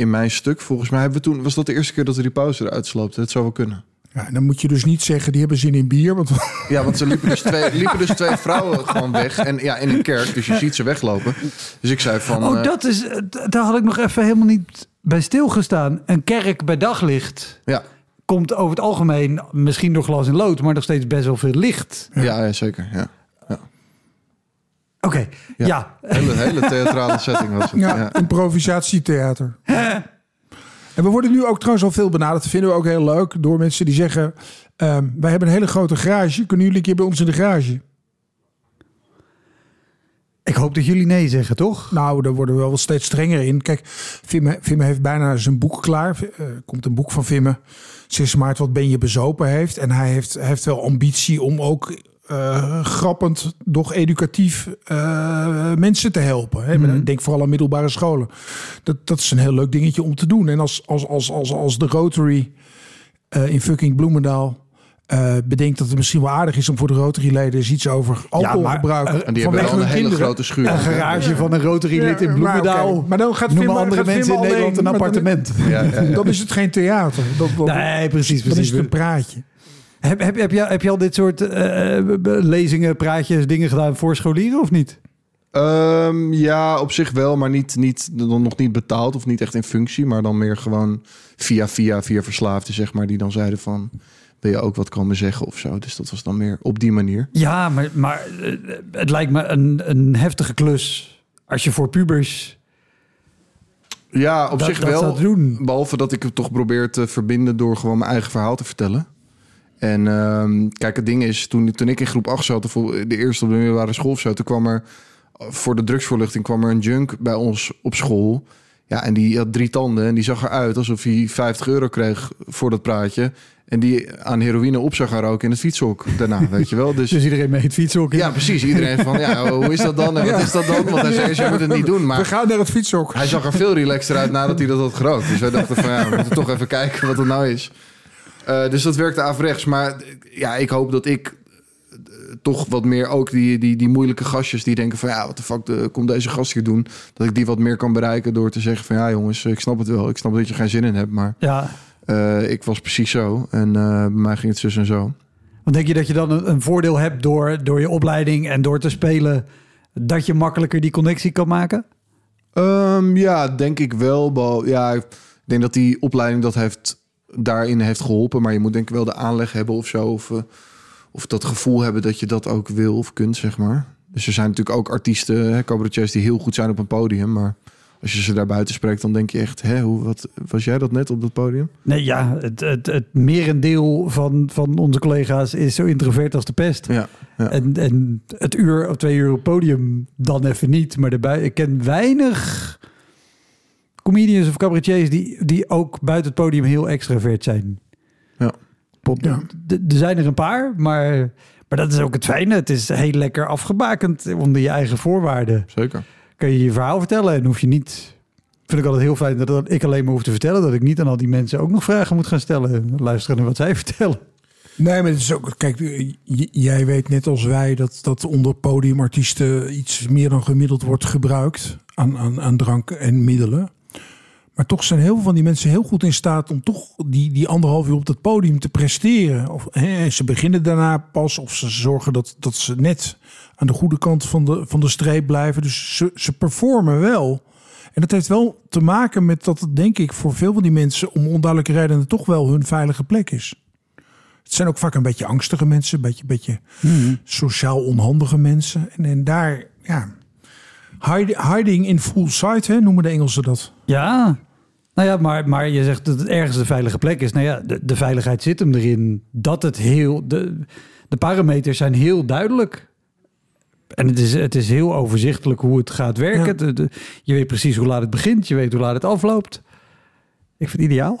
in mijn stuk. Volgens mij hebben we toen... Was dat de eerste keer dat we die pauze eruit sloopten? Het zou wel kunnen. Ja, en dan moet je dus niet zeggen, die hebben zin in bier. Want Ja, want er liepen dus twee, liepen dus twee vrouwen gewoon weg. En ja, in een kerk. Dus je ziet ze weglopen. Dus ik zei van... oh, eh, dat is, d- daar had ik nog even helemaal niet bij stilgestaan. Een kerk bij daglicht Ja, komt over het algemeen misschien door glas en lood, maar nog steeds best wel veel licht. ja. ja, zeker. Ja. Oké, ja. Ja. Hele, hele theatrale [LAUGHS] setting was het. ja, Ja. improvisatietheater. En we worden nu ook trouwens al veel benaderd. Dat vinden we ook heel leuk. Door mensen die zeggen, ehm, wij hebben een hele grote garage. Kunnen jullie een keer bij ons in de garage? Ik hoop dat jullie nee zeggen, toch? Nou, daar worden we wel steeds strenger in. Kijk, Vimme, Vimme heeft bijna zijn boek klaar. Er komt een boek van Vimme. 6 maart, wat ben je bezopen heeft. En hij heeft, hij heeft wel ambitie om ook eh, grappend, doch educatief eh, mensen te helpen. Hè? Mhm. Ik Denk vooral aan middelbare scholen. Dat, dat is een heel leuk dingetje om te doen. En als, als, als, als, als de Rotary eh, in fucking Bloemendaal... eh, bedenkt dat het misschien wel aardig is om voor de Rotary-leden eens iets over alcoholgebruik. eh, En die hebben wel een hele grote schuur. Een garage van een Rotary-lid in Ja, Bloemendaal. maar dan gaat Noemen andere gaat mensen in Nederland een alleen, appartement. Ja, ja, ja. [LAUGHS] Dan is het geen theater. Dat, dat- Nee, precies. dan is precies. het een praatje. Heb, heb, heb, je, heb je al dit soort eh, lezingen, praatjes, dingen gedaan voor scholieren of niet? Ehm, ja, op zich wel, maar niet, niet, dan nog niet betaald of niet echt in functie. Maar dan meer gewoon via, via, via verslaafden, zeg maar. Die dan zeiden van, wil je ook wat komen zeggen of zo. Dus dat was dan meer op die manier. Ja, maar, maar eh, het lijkt me een, een heftige klus als je voor pubers Ja, op dat, zich dat wel. doen. Behalve dat ik het toch probeer te verbinden door gewoon mijn eigen verhaal te vertellen. En ehm, kijk, het ding is, toen, toen ik in groep 8 zat, de eerste op de middelbare school of zo, toen kwam er voor de drugsvoorlichting kwam er een junk bij ons op school. Ja, en die had drie tanden en die zag eruit alsof hij 50 euro kreeg voor dat praatje. En die aan heroïne op zou gaan roken in het fietshok daarna, [LAUGHS] weet je wel. Dus Dus iedereen mee het fietsen ook in. ja, precies. Iedereen van, ja, hoe is dat dan? En wat is dat dan? Want hij zei, je moet het niet doen. We Maar gaan naar het fietshok. hij zag er veel relaxter uit nadat hij dat had gerookt. Dus wij dachten van, ja, we moeten toch even kijken wat het nou is. Eh, dus dat werkte averechts. Maar ja, ik hoop dat ik toch wat meer ook die, die, die moeilijke gastjes die denken van, ja, wat de fuck de, komt deze gast hier doen? Dat ik die wat meer kan bereiken door te zeggen van, ja jongens, ik snap het wel. Ik snap dat je geen zin in hebt, maar Ja. eh, ik was precies zo. En eh, bij mij ging het zus en zo. Want denk je dat je dan een, een voordeel hebt door, door je opleiding en door te spelen, dat je makkelijker die connectie kan maken? Ehm, ja, denk ik wel. Ja, ik denk dat die opleiding dat heeft, daarin heeft geholpen. Maar je moet denk ik wel de aanleg hebben of zo. Of, eh, of dat gevoel hebben dat je dat ook wil of kunt, zeg maar. Dus er zijn natuurlijk ook artiesten, hè, cabaretiers, die heel goed zijn op een podium. Maar als je ze daar buiten spreekt, dan denk je echt... Hè, hoe, wat, was jij dat net op dat podium? Nee, ja, het, het, het merendeel van, van onze collega's is zo introvert als de pest. Ja, ja. En, en het uur of twee uur op podium dan even niet. Maar daarbij, ik ken weinig comedians of cabaretiers die, die ook buiten het podium heel extravert zijn. Ja. Pop, Ja. Er zijn er een paar, maar, maar dat is ook het fijne. Het is heel lekker afgebakend onder je eigen voorwaarden. zeker. Kan je je verhaal vertellen en hoef je niet... Vind ik altijd heel fijn dat, ik alleen maar hoef te vertellen. Dat ik niet aan al die mensen ook nog vragen moet gaan stellen. Luisteren naar wat zij [LAUGHS] vertellen. Nee, maar het is ook, kijk, jij weet net als wij dat, dat onder podiumartiesten iets meer dan gemiddeld wordt gebruikt aan, aan, aan drank en middelen. Maar toch zijn heel veel van die mensen heel goed in staat om toch die, die anderhalf uur op dat podium te presteren. Of, hè, ze beginnen daarna pas of ze zorgen dat, dat ze net aan de goede kant van de, van de streep blijven. Dus ze, ze performen wel. En dat heeft wel te maken met dat het, denk ik, voor veel van die mensen om onduidelijke redenen toch wel hun veilige plek is. Het zijn ook vaak een beetje angstige mensen, een beetje, beetje sociaal onhandige mensen. En, en daar, ja, hiding in full sight, hè, noemen de Engelsen dat. Ja, nou ja, maar, maar je zegt dat het ergens de veilige plek is. Nou ja, de, de veiligheid zit hem erin dat het heel. De, de parameters zijn heel duidelijk. En het is, het is heel overzichtelijk hoe het gaat werken. Ja. De- de- je weet precies hoe laat het begint, je weet hoe laat het afloopt. Ik vind het ideaal. [LAUGHS]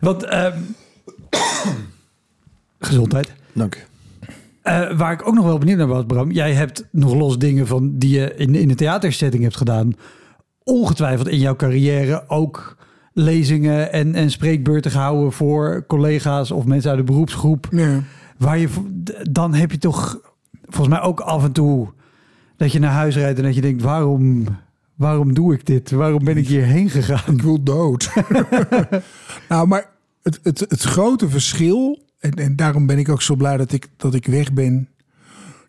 Want, ehm, [COUGHS] gezondheid. Dank Eh, waar ik ook nog wel benieuwd naar was, Bram. Jij hebt nog los dingen van die je in, in de theatersetting hebt gedaan. Ongetwijfeld in jouw carrière ook lezingen en, en spreekbeurten gehouden voor collega's of mensen uit de beroepsgroep. Ja. Waar je, dan heb je toch volgens mij ook af en toe dat je naar huis rijdt en dat je denkt, waarom, waarom doe ik dit? Waarom ben ik hierheen gegaan? Ik wil dood. [LAUGHS] [LAUGHS] nou, maar het, het, het grote verschil, en, en daarom ben ik ook zo blij dat ik, dat ik weg ben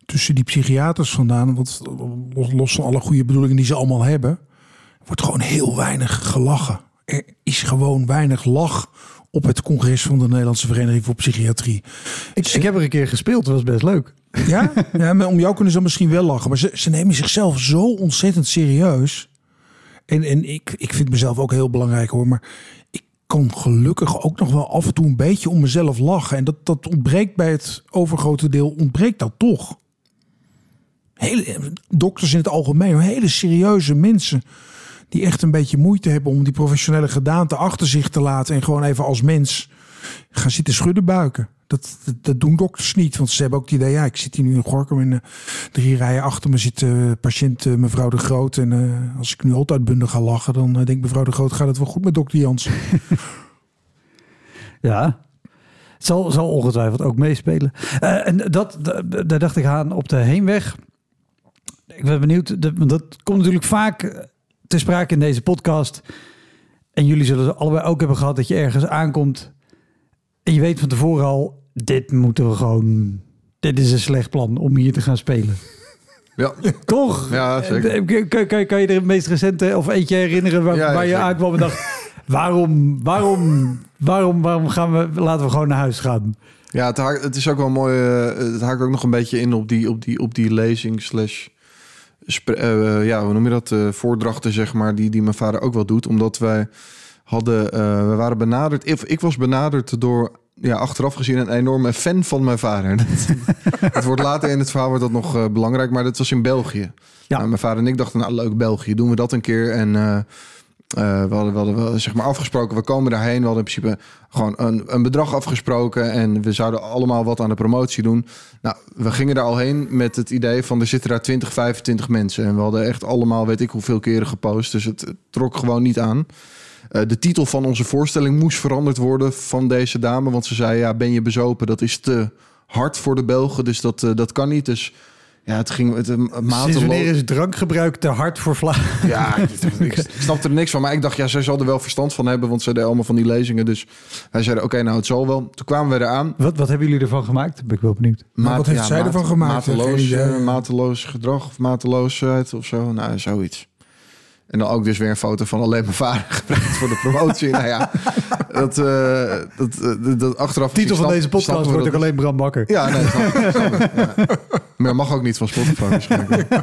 tussen die psychiaters vandaan, want los, van alle goede bedoelingen die ze allemaal hebben, wordt gewoon heel weinig gelachen. Er is gewoon weinig lach op het congres van de Nederlandse Vereniging voor Psychiatrie. Ik, ik heb er een keer gespeeld, dat was best leuk. Ja, [LAUGHS] ja maar om jou kunnen ze misschien wel lachen. Maar ze, ze nemen zichzelf zo ontzettend serieus. En, en ik, ik vind mezelf ook heel belangrijk hoor. Maar ik kan gelukkig ook nog wel af en toe een beetje om mezelf lachen. En dat, dat ontbreekt bij het overgrote deel, ontbreekt dat toch. Hele, dokters in het algemeen, hele serieuze mensen. Die echt een beetje moeite hebben om die professionele gedaante achter zich te laten. En gewoon even als mens gaan zitten schudden buiken. Dat, dat, doen dokters niet. Want ze hebben ook het idee, ja, ik zit hier nu in Gorkum en eh, drie rijen achter me zit eh, patiënt eh, mevrouw de Groot. En als ik nu altijd bundig ga lachen, dan denkt mevrouw de Groot, gaat het wel goed met dokter Jans. [LAUGHS] Ja. Zal, zal ongetwijfeld ook meespelen. En dat, da- daar dacht ik aan op de heenweg. Ik ben benieuwd, dat komt natuurlijk vaak te sprake in deze podcast. En jullie zullen allebei ook hebben gehad dat je ergens aankomt. En je weet van tevoren al, dit moeten we gewoon... Dit is een slecht plan om hier te gaan spelen. Ja, Toch? Ja, zeker. Eh, Kan, kan, kan je er het meest recente of eentje herinneren waar, Ja, ja, waar je aankwam en dacht... [LAUGHS] Waarom, waarom, waarom, waarom gaan we, laten we gewoon naar huis gaan? Ja, het, haakt- het is ook wel mooi. eh, het haakt ook nog een beetje in op die, op die, op die lezing slash... eh, ja, hoe noem je dat? voordrachten, zeg maar, die, die mijn vader ook wel doet. Omdat wij hadden... we waren benaderd... Ik, ik was benaderd door... Ja, achteraf gezien een enorme fan van mijn vader. [LAUGHS] Het wordt later in het verhaal wordt dat nog eh, belangrijk, maar dat was in België. Ja. Nou, mijn vader en ik dachten, nou leuk België, doen we dat een keer. En eh, eh, we hadden, we hadden wel, zeg maar afgesproken, we komen daarheen. We hadden in principe gewoon een, een bedrag afgesproken en we zouden allemaal wat aan de promotie doen. Nou, we gingen daar al heen met het idee van er zitten daar 20, 25 mensen. En we hadden echt allemaal, weet ik hoeveel keren gepost. Dus het, het trok gewoon niet aan. Eh, de titel van onze voorstelling moest veranderd worden van deze dame. Want ze zei, ja, ben je bezopen? Dat is te hard voor de Belgen, dus dat, eh, dat kan niet. Dus ja, het ging het, Sinds wanneer is drankgebruik te hard voor Vla? Ja, ik, ik, snapte er niks van. Maar ik dacht, ja, zij zal er wel verstand van hebben. Want ze deden allemaal van die lezingen. Dus wij zeiden, oké, nou, het zal wel. Toen kwamen we eraan. Wat, wat hebben jullie ervan gemaakt? Ben ik wel benieuwd. Wat heeft zij ervan gemaakt? Mateloos, eh, mateloos gedrag of mateloosheid of zo. Nou, zoiets. En dan ook dus weer een foto van alleen mijn vader [LAUGHS] gebruikt voor de promotie. nou ja, dat, eh, dat, dat, dat achteraf... Titel van snap- deze podcast wordt ook alleen Bram Bakker. Ja, nee, snap ik, snap ik, ja. Maar mag ook niet van Spotify waarschijnlijk. [LAUGHS]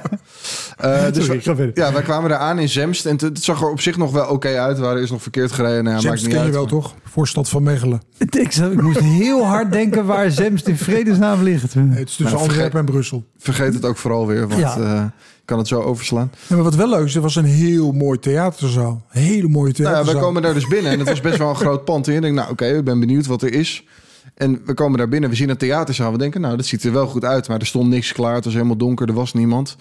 Eh, dus Sorry, we- ja, wij kwamen daar aan in Zemst en het zag er op zich nog wel oké uit. We waren eerst nog verkeerd gereden. Nou, ja, Zems maakt niet ken je wel toch? Voorstad van Mechelen. [LAUGHS] Ik, zou- ik moest heel hard denken waar Zemst in vredesnaam ligt. Nee, het is tussen Nou, Antwerpen en Brussel. Vergeet het ook vooral weer, want Ja. eh, ik kan het zo overslaan. Ja, maar wat wel leuk is, er was een heel mooi theaterzaal. Een hele mooie Nou ja, theaterzaal. wij komen daar dus binnen en het was best wel een groot pand. En je denkt, nou oké, ik ben benieuwd wat er is. En we komen daar binnen, we zien een theaterzaal. We denken, nou, dat ziet er wel goed uit. Maar er stond niks klaar, het was helemaal donker, er was niemand.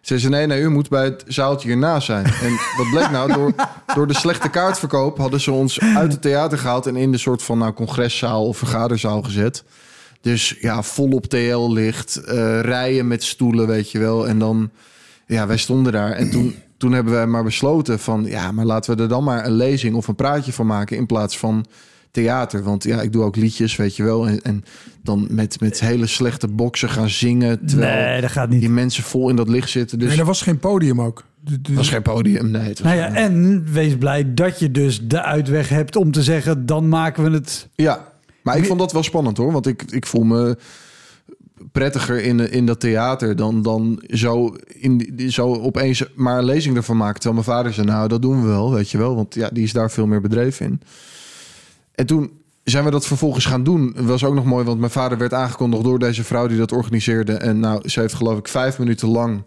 Ze zei, nee, nee, u moet bij het zaaltje hiernaast zijn. En wat bleek nou? Door, door de slechte kaartverkoop hadden ze ons uit het theater gehaald... en in de soort van nou, congreszaal of vergaderzaal gezet. Dus ja, volop TL-licht, eh, rijen met stoelen, weet je wel. En dan, ja, wij stonden daar. En toen, toen hebben wij maar besloten van... ja, maar laten we er dan maar een lezing of een praatje van maken... in plaats van theater. Want ja, ik doe ook liedjes, weet je wel. En, en dan met, met hele slechte boksen gaan zingen... terwijl Nee, dat gaat niet. die mensen vol in dat licht zitten. Dus Nee, er was geen podium ook. Het was geen podium, nee. Het was Nou ja, en wees blij dat je dus de uitweg hebt om te zeggen... dan maken we het... Ja, maar ik vond dat wel spannend hoor. Want ik, ik voel me prettiger in, in dat theater dan, dan zo, in, zo opeens maar een lezing ervan maken. Terwijl mijn vader zei, nou dat doen we wel, weet je wel. Want ja, die is daar veel meer bedreven in. En toen zijn we dat vervolgens gaan doen. Was ook nog mooi, want mijn vader werd aangekondigd door deze vrouw die dat organiseerde. En nou, ze heeft geloof ik vijf minuten lang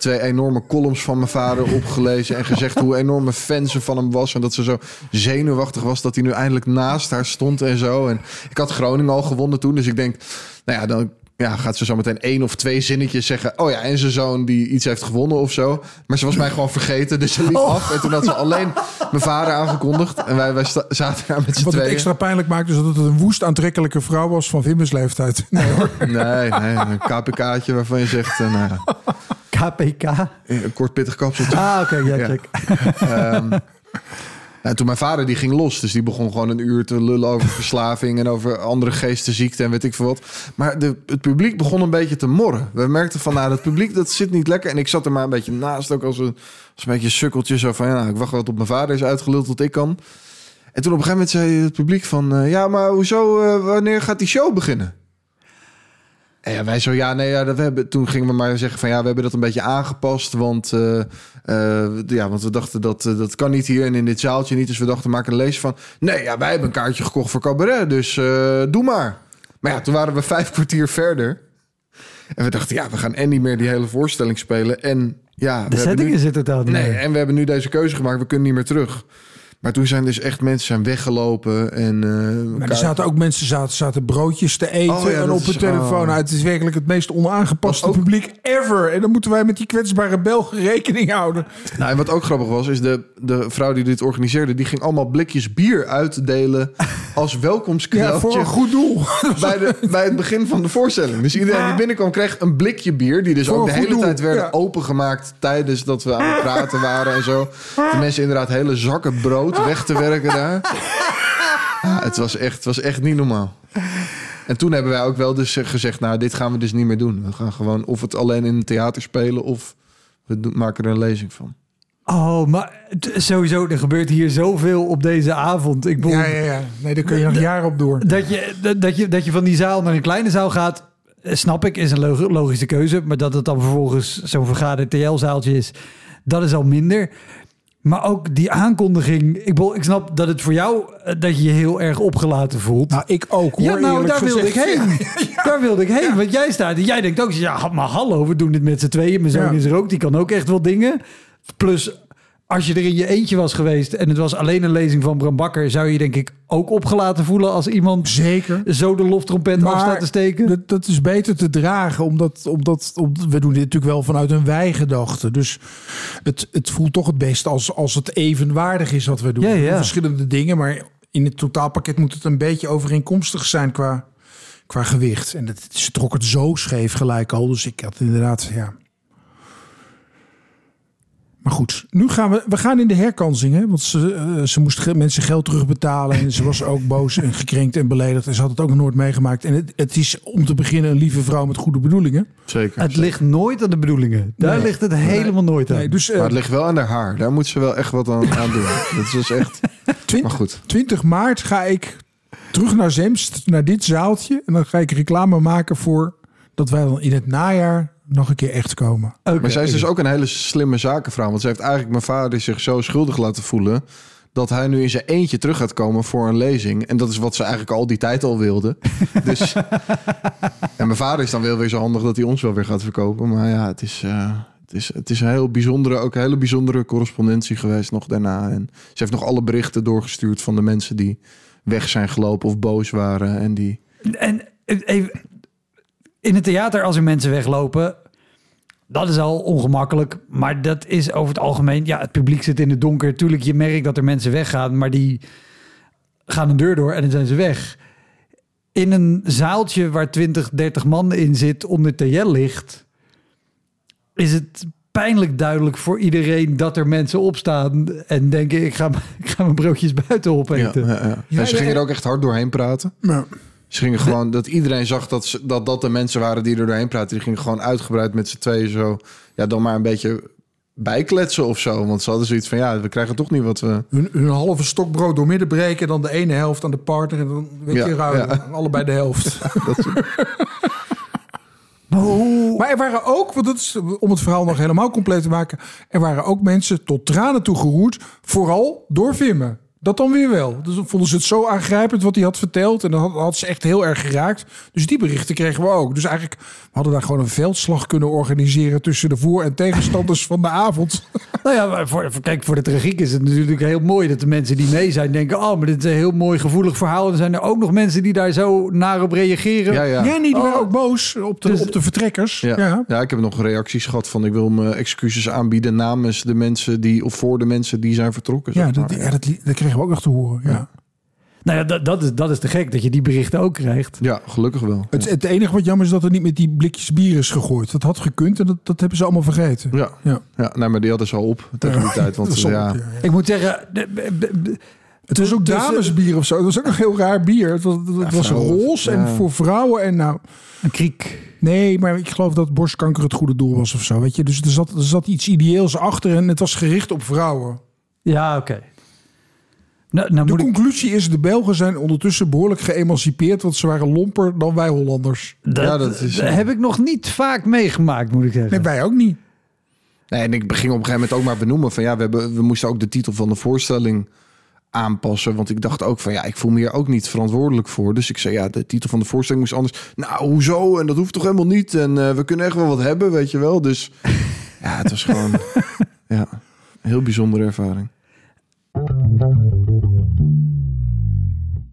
twee enorme columns van mijn vader opgelezen en gezegd hoe enorme fan ze van hem was en dat ze zo zenuwachtig was dat hij nu eindelijk naast haar stond en zo. En ik had Groningen al gewonnen toen, dus ik denk, nou ja, dan ja, gaat ze zo meteen één of twee zinnetjes zeggen. Oh ja, en zijn zoon die iets heeft gewonnen of zo. Maar ze was mij gewoon vergeten, dus ze liep af. En toen had ze alleen mijn vader aangekondigd. En wij, wij zaten daar met z'n Wat het extra pijnlijk maakte, is dat het een woest aantrekkelijke vrouw was van Wimmes leeftijd. [LAUGHS] Nee hoor. Nee, nee, een KPK'tje waarvan je zegt, eh, nou KPK? een kort pittig kapseltje. Ah, oké, ja, Ja. check. Ehm, nou, toen mijn vader die ging los, dus die begon gewoon een uur te lullen over [LAUGHS] verslaving en over andere geestesziekten en weet ik veel wat. Maar de, het publiek begon een beetje te morren. We merkten van, nou, dat publiek dat zit niet lekker. En ik zat er maar een beetje naast, ook als een, als een beetje sukkeltje. Zo van, ja, nou, ik wacht wel tot mijn vader is uitgeluld tot ik kan. En toen op een gegeven moment zei het publiek van, eh, ja, maar hoezo, eh, wanneer gaat die show beginnen? En ja, wij zo, ja, nee, ja, dat we hebben, toen gingen we maar zeggen van, ja, we hebben dat een beetje aangepast, want, eh, eh, ja, want we dachten dat eh, dat kan niet hier en in dit zaaltje niet, dus we dachten, maken een lees van, nee, ja, wij hebben een kaartje gekocht voor cabaret, dus doe maar. Maar ja, toen waren we vijf kwartier verder en we dachten, ja, we gaan en niet meer die hele voorstelling spelen en ja, we De hebben setting nu, is het totaal niet nee, en we hebben nu deze keuze gemaakt, we kunnen niet meer terug. Maar toen zijn dus echt mensen zijn weggelopen en eh, Maar er zaten ook mensen zaten, zaten broodjes te eten Oh ja, en op hun is- telefoon. oh. Het is werkelijk het meest onaangepaste ook- publiek ever. En dan moeten wij met die kwetsbare Belgen rekening houden. Nou, en wat ook grappig was, is de, de vrouw die dit organiseerde... die ging allemaal blikjes bier uitdelen als Ja, welkomstcadeautje... voor een goed doel. [LAUGHS] bij, de, bij het begin van de voorstelling. Dus iedereen die binnenkwam kreeg een blikje bier... die dus Voor ook de hele doel, tijd werden ja. opengemaakt... tijdens dat we aan het praten waren en zo. De mensen inderdaad hele zakken brood weg te werken daar. [LAUGHS] Ja, het, was echt, het was echt niet normaal. En toen hebben wij ook wel dus gezegd... nou, dit gaan we dus niet meer doen. We gaan gewoon of het alleen in het theater spelen... of we doen- maken er een lezing van. Oh, maar sowieso, er gebeurt hier zoveel op deze avond. Ik bedoel, Ja, ja, ja. Nee, daar kun je nog jaren op door. Dat, je, dat, je, dat je van die zaal naar een kleine zaal gaat, eh, snap ik, is een log- logische keuze. Maar dat het dan vervolgens zo'n vergader TL-zaaltje is, dat is al minder. Maar ook die aankondiging. Ik, bedoel, ik snap dat het voor jou, eh, dat je je heel erg opgelaten voelt. Nou, ik ook hoor. ja, [LAUGHS] nou, daar wilde ik heen. Daar wilde ik heen. Want jij staat en jij denkt ook, ja, maar hallo, we doen dit met z'n tweeën. Mijn zoon Ja. is er ook, die kan ook echt wel dingen. Plus, als je er in je eentje was geweest en het was alleen een lezing van Bram Bakker, zou je denk ik ook opgelaten voelen als iemand Zeker. zo de loftrompet af staat te steken. Dat, dat is beter te dragen, omdat, omdat, omdat we doen dit natuurlijk wel vanuit een wij-gedachte. Dus het, het voelt toch het best als, als het evenwaardig is wat we doen. Ja, ja. We doen Verschillende dingen, maar in het totaalpakket moet het een beetje overeenkomstig zijn qua, qua gewicht. En het, ze trok het zo scheef gelijk al, dus ik had inderdaad, ja. Maar goed, nu gaan we, we gaan in de herkansing. Hè? Want ze, eh, ze moest ge- mensen geld terugbetalen. En ze was ook boos en gekrenkt en beledigd. En ze had het ook nog nooit meegemaakt. En het, het is om te beginnen een lieve vrouw met goede bedoelingen. Zeker. Het ligt nooit aan de bedoelingen. Daar Nee. ligt het helemaal nooit aan. Nee, dus eh, Maar het ligt wel aan haar haar. Daar moet ze wel echt wat aan, aan doen. [LAUGHS] Dat is dus echt... Maar 20, goed. 20 maart ga ik terug naar Zemst, naar dit zaaltje. En dan ga ik reclame maken voor dat wij dan in het najaar nog een keer echt komen. Maar zij is dus ook een hele slimme zakenvrouw. Want ze heeft eigenlijk mijn vader zich zo schuldig laten voelen... dat hij nu in zijn eentje terug gaat komen voor een lezing. En dat is wat ze eigenlijk al die tijd al wilde. [LAUGHS] Dus... en mijn vader is dan wel weer zo handig dat hij ons wel weer gaat verkopen. Maar ja, het is... eh, het is, het is een heel bijzondere, ook een hele bijzondere correspondentie geweest nog daarna. En ze heeft nog alle berichten doorgestuurd van de mensen die weg zijn gelopen of boos waren. En die, En even, in het theater, als er mensen weglopen, dat is al ongemakkelijk. Maar dat is over het algemeen, ja, het publiek zit in het donker. Tuurlijk, je merkt dat er mensen weggaan, maar die gaan een deur door en dan zijn ze weg. In een zaaltje waar 20, 30 man in zit, onder TL ligt, is het pijnlijk duidelijk voor iedereen dat er mensen opstaan en denken: ik ga, [LAUGHS] ik ga mijn broodjes buiten ja, opeten. ja, ja. Ja, en ze ja, gingen er ja. ook echt hard doorheen praten. Nou, Ze gingen gewoon, dat iedereen zag dat, ze, dat dat de mensen waren die er doorheen praten. Die gingen gewoon uitgebreid met z'n tweeën zo, ja, dan maar een beetje bijkletsen of zo. Want ze hadden zoiets van, ja, we krijgen toch niet wat we... hun, hun halve stokbrood doormidden breken. Dan de ene helft aan de partner. En dan weet Ja, je ruilen. ja. Allebei de helft. [LAUGHS] Maar hoe- Maar er waren ook, want dat is om het verhaal nog helemaal compleet te maken. Er waren ook mensen tot tranen toe geroerd. Vooral door Vimmen. Dat dan weer wel. Dus dan vonden ze het zo aangrijpend wat hij had verteld. En dan had, had ze echt heel erg geraakt. Dus die berichten kregen we ook. Dus eigenlijk we hadden daar gewoon een veldslag kunnen organiseren tussen de voor- en tegenstanders van de avond. [LAUGHS] Nou ja, maar voor, voor- kijk, voor de tragiek is het natuurlijk heel mooi dat de mensen die mee zijn denken: oh, maar dit is een heel mooi gevoelig verhaal. En er zijn er ook nog mensen die daar zo naar op reageren. Ja, Ja, waren Oh. ook boos op de, Dus- op de vertrekkers. Ja. Ja. Ja. ik heb nog reacties gehad van ik wil me excuses aanbieden namens de mensen die of voor de mensen die zijn vertrokken. Ja, zeg dat, ja, dat, dat kregen we ook nog te horen. Ja. Nou ja, dat, dat, is, dat is te gek dat je die berichten ook krijgt. ja, gelukkig wel. Het, het enige wat jammer is dat er niet met die blikjes bier is gegooid. Dat had gekund en dat, dat hebben ze allemaal vergeten. Ja, Ja. ja nee, maar die hadden ze al op tegen die tijd. Want [LAUGHS] ja, zonde, ja, ja. Ik moet zeggen, de- de- de- de- Het was ook damesbier of zo. Het was ook een heel raar bier. Het was, het was roze en ja. voor vrouwen. En nou, een kriek. nee, maar ik geloof dat borstkanker het goede doel was of zo. Weet je? Dus er zat, er zat iets ideeels achter en het was gericht op vrouwen. Ja, oké. Nou, nou De ik, conclusie is, de Belgen zijn ondertussen behoorlijk geëmancipeerd. Want ze waren lomper dan wij Hollanders. dat, Ja, dat is- heb ik nog niet vaak meegemaakt, moet ik zeggen. Nee, wij ook niet. Nee, en ik ging op een gegeven moment ook maar benoemen van ja, we, hebben, we moesten ook de titel van de voorstelling aanpassen. Want ik dacht ook van ja, ik voel me hier ook niet verantwoordelijk voor. Dus ik zei ja, de titel van de voorstelling moest anders. Nou, hoezo? En dat hoeft toch helemaal niet? En eh, we kunnen echt wel wat hebben, weet je wel. Dus ja, het was gewoon [LAUGHS] ja, een heel bijzondere ervaring.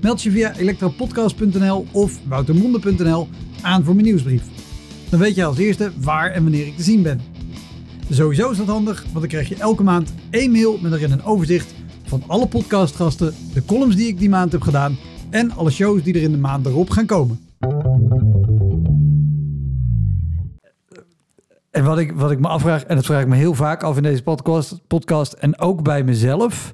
Meld je via elektropodcast.nl of woutermonde.nl aan voor mijn nieuwsbrief. Dan weet je als eerste waar en wanneer ik te zien ben. Sowieso is dat handig, want dan krijg je elke maand één mail met erin een overzicht van alle podcastgasten, de columns die ik die maand heb gedaan en alle shows die er in de maand erop gaan komen. En wat ik, wat ik me afvraag, en dat vraag ik me heel vaak af in deze podcast, podcast en ook bij mezelf.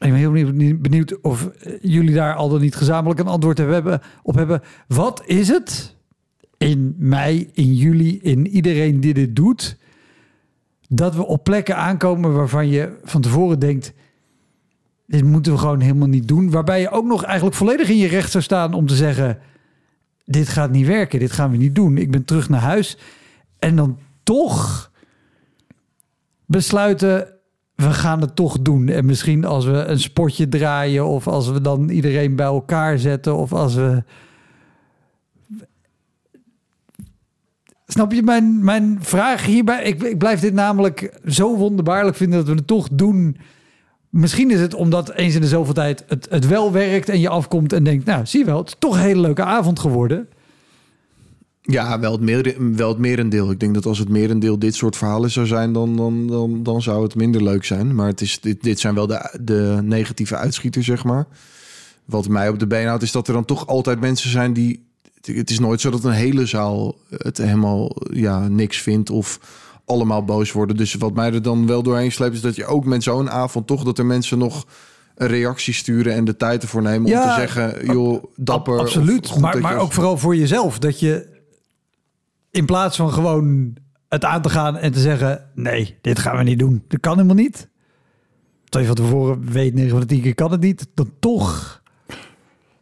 Ik ben heel benieuwd, benieuwd of eh, jullie daar al dan niet gezamenlijk een antwoord hebben, op hebben. Wat is het in mei, in juli, in iedereen die dit doet, dat we op plekken aankomen waarvan je van tevoren denkt, dit moeten we gewoon helemaal niet doen. Waarbij je ook nog eigenlijk volledig in je recht zou staan om te zeggen, dit gaat niet werken, dit gaan we niet doen. Ik ben terug naar huis. En dan toch besluiten, we gaan het toch doen. En misschien als we een spotje draaien of als we dan iedereen bij elkaar zetten of als we... Snap je mijn, mijn vraag hierbij? Ik, ik blijf dit namelijk zo wonderbaarlijk vinden dat we het toch doen. Misschien is het omdat eens in de zoveel tijd het, het wel werkt en je afkomt en denkt, nou zie je wel, het is toch een hele leuke avond geworden. Ja, wel het, meer, wel het merendeel. Ik denk dat als het merendeel dit soort verhalen zou zijn, dan, dan, dan, dan zou het minder leuk zijn. Maar het is, dit, dit zijn wel de, de negatieve uitschieters, zeg maar. Wat mij op de been houdt, is dat er dan toch altijd mensen zijn die. Het is nooit zo dat een hele zaal het helemaal ja, niks vindt of allemaal boos worden. Dus wat mij er dan wel doorheen sleept, is dat je ook met zo'n avond toch dat er mensen nog een reactie sturen en de tijd ervoor nemen om te zeggen, joh, dapper. Absoluut. Maar, maar ook vooral voor jezelf. Dat je in plaats van gewoon het aan te gaan en te zeggen: nee, dit gaan we niet doen. Dat kan helemaal niet. Terwijl je van tevoren weet, 9 van de 10 keer kan het niet. Dan toch.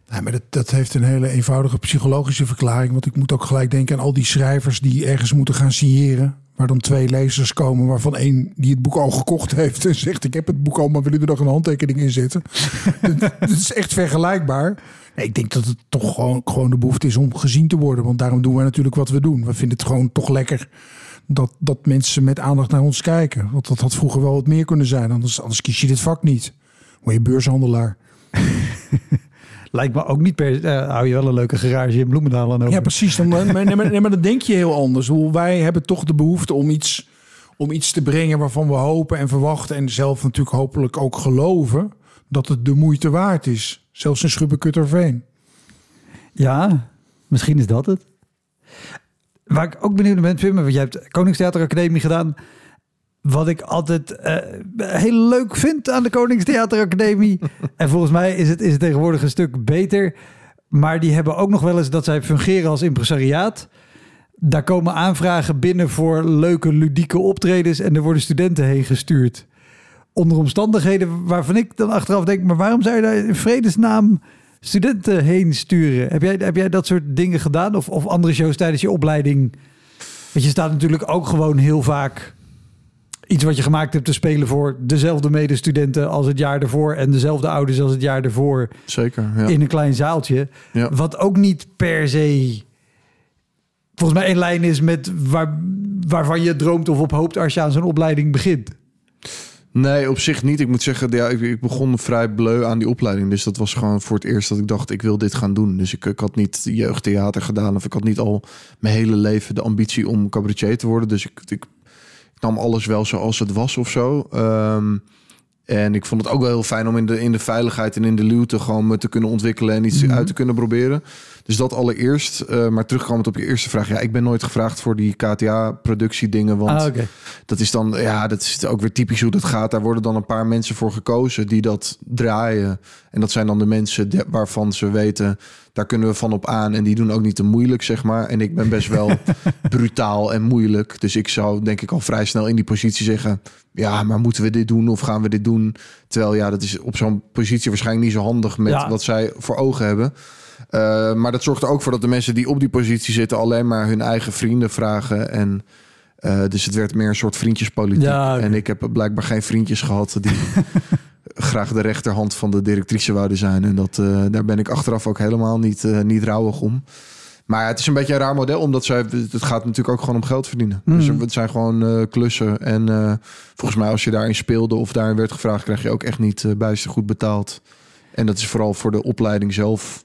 Ja, maar dat, dat heeft een hele eenvoudige psychologische verklaring. Want ik moet ook gelijk denken aan al die schrijvers die ergens moeten gaan signeren. Waar dan twee lezers komen, waarvan één die het boek al gekocht heeft en zegt: Ik heb het boek al, maar willen er nog een handtekening in zetten? [LAUGHS] Het is echt vergelijkbaar. Nee, ik denk dat het toch gewoon, gewoon de behoefte is om gezien te worden. Want daarom doen we natuurlijk wat we doen. We vinden het gewoon toch lekker dat, dat mensen met aandacht naar ons kijken. Want dat had vroeger wel wat meer kunnen zijn. Anders, anders kies je dit vak niet. Word je beurshandelaar. [LAUGHS] Lijkt me ook niet per... Uh, hou je wel een leuke garage in Bloemendaal aan over. Ja, precies. Dan, maar, nee, maar, nee, maar dan denk je heel anders. Hoe wij hebben toch de behoefte om iets, om iets te brengen... waarvan we hopen en verwachten... en zelf natuurlijk hopelijk ook geloven... dat het de moeite waard is. Zelfs in Schubbekutterveen. Ja, misschien is dat het. Waar ik ook benieuwd naar ben, want jij hebt Koningstheater Academie gedaan. Wat ik altijd uh, heel leuk vind aan de Koningstheater Academie. [LAUGHS] en volgens mij is het, is het tegenwoordig een stuk beter. Maar die hebben ook nog wel eens dat zij fungeren als impresariaat. Daar komen aanvragen binnen voor leuke, ludieke optredens. En er worden studenten heen gestuurd onder omstandigheden waarvan ik dan achteraf denk, maar waarom zou je daar in vredesnaam studenten heen sturen? Heb jij, heb jij dat soort dingen gedaan of, of andere shows tijdens je opleiding? Want je staat natuurlijk ook gewoon heel vaak iets wat je gemaakt hebt te spelen voor dezelfde medestudenten als het jaar ervoor en dezelfde ouders als het jaar ervoor. Zeker. Ja. In een klein zaaltje. Ja. Wat ook niet per se volgens mij in lijn is met waar, waarvan je droomt of op hoopt als je aan zo'n opleiding begint. Nee, op zich niet. Ik moet zeggen, ja, ik, ik, begon vrij bleu aan die opleiding. Dus dat was gewoon voor het eerst dat ik dacht, ik wil dit gaan doen. Dus ik, ik had niet jeugdtheater gedaan. Of ik had niet al mijn hele leven de ambitie om cabaretier te worden. Dus ik, ik, nam alles wel zoals het was of zo. Ehm, en ik vond het ook wel heel fijn om in de, in de veiligheid en in de luwte gewoon me te kunnen ontwikkelen en iets mhm. uit te kunnen proberen. Dus dat allereerst. Uh, maar terugkomend op je eerste vraag. Ja, ik ben nooit gevraagd voor die KTA-productie dingen. Want ah, dat is dan, ja, dat is ook weer typisch hoe dat gaat. Daar worden dan een paar mensen voor gekozen die dat draaien. En dat zijn dan de mensen waarvan ze weten, daar kunnen we van op aan. En die doen ook niet te moeilijk, zeg maar. En ik ben best wel [LAUGHS] brutaal en moeilijk. Dus ik zou denk ik al vrij snel in die positie zeggen... ja, maar moeten we dit doen of gaan we dit doen? Terwijl ja, dat is op zo'n positie waarschijnlijk niet zo handig... met wat zij voor ogen hebben. Uh, maar dat zorgt er ook voor dat de mensen die op die positie zitten... alleen maar hun eigen vrienden vragen en... Uh, dus het werd meer een soort vriendjespolitiek. Ja, En ik heb blijkbaar geen vriendjes gehad die [LAUGHS] graag de rechterhand van de directrice wouden zijn. En dat, uh, daar ben ik achteraf ook helemaal niet, uh, niet rouwig om. Maar het is een beetje een raar model, omdat zij, het gaat natuurlijk ook gewoon om geld verdienen. Mm. Dus het zijn gewoon uh, klussen. En volgens mij als je daarin speelde of daarin werd gevraagd, krijg je ook echt niet bijster goed betaald. En dat is vooral voor de opleiding zelf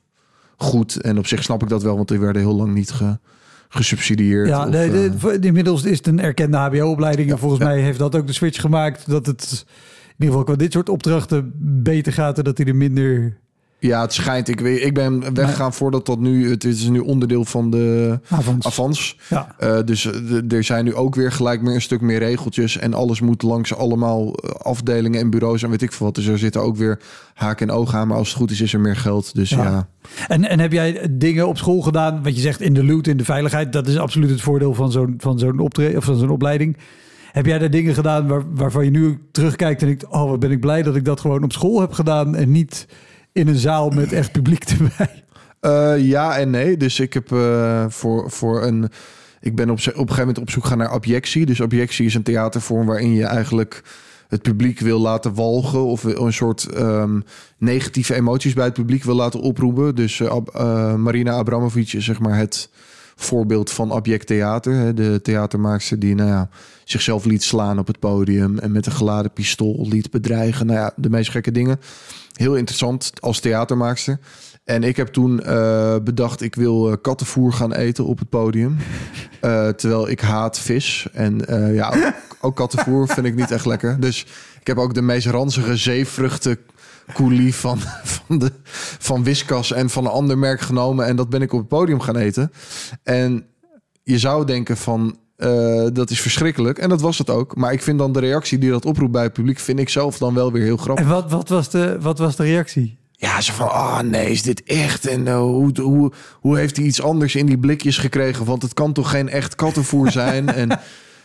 goed. En op zich snap ik dat wel, want die werden heel lang niet ge, gesubsidieerd. Ja, nee, de, inmiddels is het een erkende HBO-opleiding. en volgens mij heeft dat ook de switch gemaakt dat het ieder geval qua dit soort opdrachten beter gaat en dat hij er minder Ja, het schijnt. Ik, weet, ik ben weggegaan voordat tot nu. Het is nu onderdeel van de avans. Ja. Eh, dus eh, er zijn nu ook weer gelijk meer een stuk meer regeltjes. En alles moet langs allemaal eh, afdelingen en bureaus en weet ik veel wat. Dus er zitten ook weer haken en ogen aan. Maar als het goed is, is er meer geld. Dus Ja. ja. En, en heb jij dingen op school gedaan, wat je zegt in de loot, in de veiligheid, dat is absoluut het voordeel van zo'n van zo'n optreden of van zo'n opleiding. Heb jij daar dingen gedaan waar, waarvan je nu terugkijkt en denkt, oh wat ben ik blij dat ik dat gewoon op school heb gedaan en niet in een zaal met echt publiek erbij? Eh, ja en nee. Dus ik heb eh, voor, voor een. Ik ben op, op een gegeven moment op zoek gaan naar objectie. Dus objectie is een theatervorm waarin je eigenlijk het publiek wil laten walgen. Of een soort ehm, negatieve emoties bij het publiek wil laten oproepen. Dus eh, Marina Abramovic is zeg maar het voorbeeld van object theater. Hè? De theatermaakster die nou ja, zichzelf liet slaan op het podium. En met een geladen pistool liet bedreigen. Nou ja, de meest gekke dingen. Heel interessant als theatermaakster. En ik heb toen eh, bedacht, ik wil eh, kattenvoer gaan eten op het podium. [LAUGHS] Eh, terwijl ik haat vis. En ja, ook, ook kattenvoer vind ik niet echt lekker. Dus ik heb ook de meest ranzige zeevruchten coulis van, van, de, van Whiskas en van een ander merk genomen. En dat ben ik op het podium gaan eten. En je zou denken van, eh, dat is verschrikkelijk. En dat was het ook. Maar ik vind dan de reactie die dat oproept bij het publiek... vind ik zelf dan wel weer heel grappig. En wat, wat, was, de, wat was de reactie? Ja, ze van, ah nee, is dit echt? En eh, hoe, hoe, hoe heeft hij iets anders in die blikjes gekregen? Want het kan toch geen echt kattenvoer zijn? [LAUGHS] en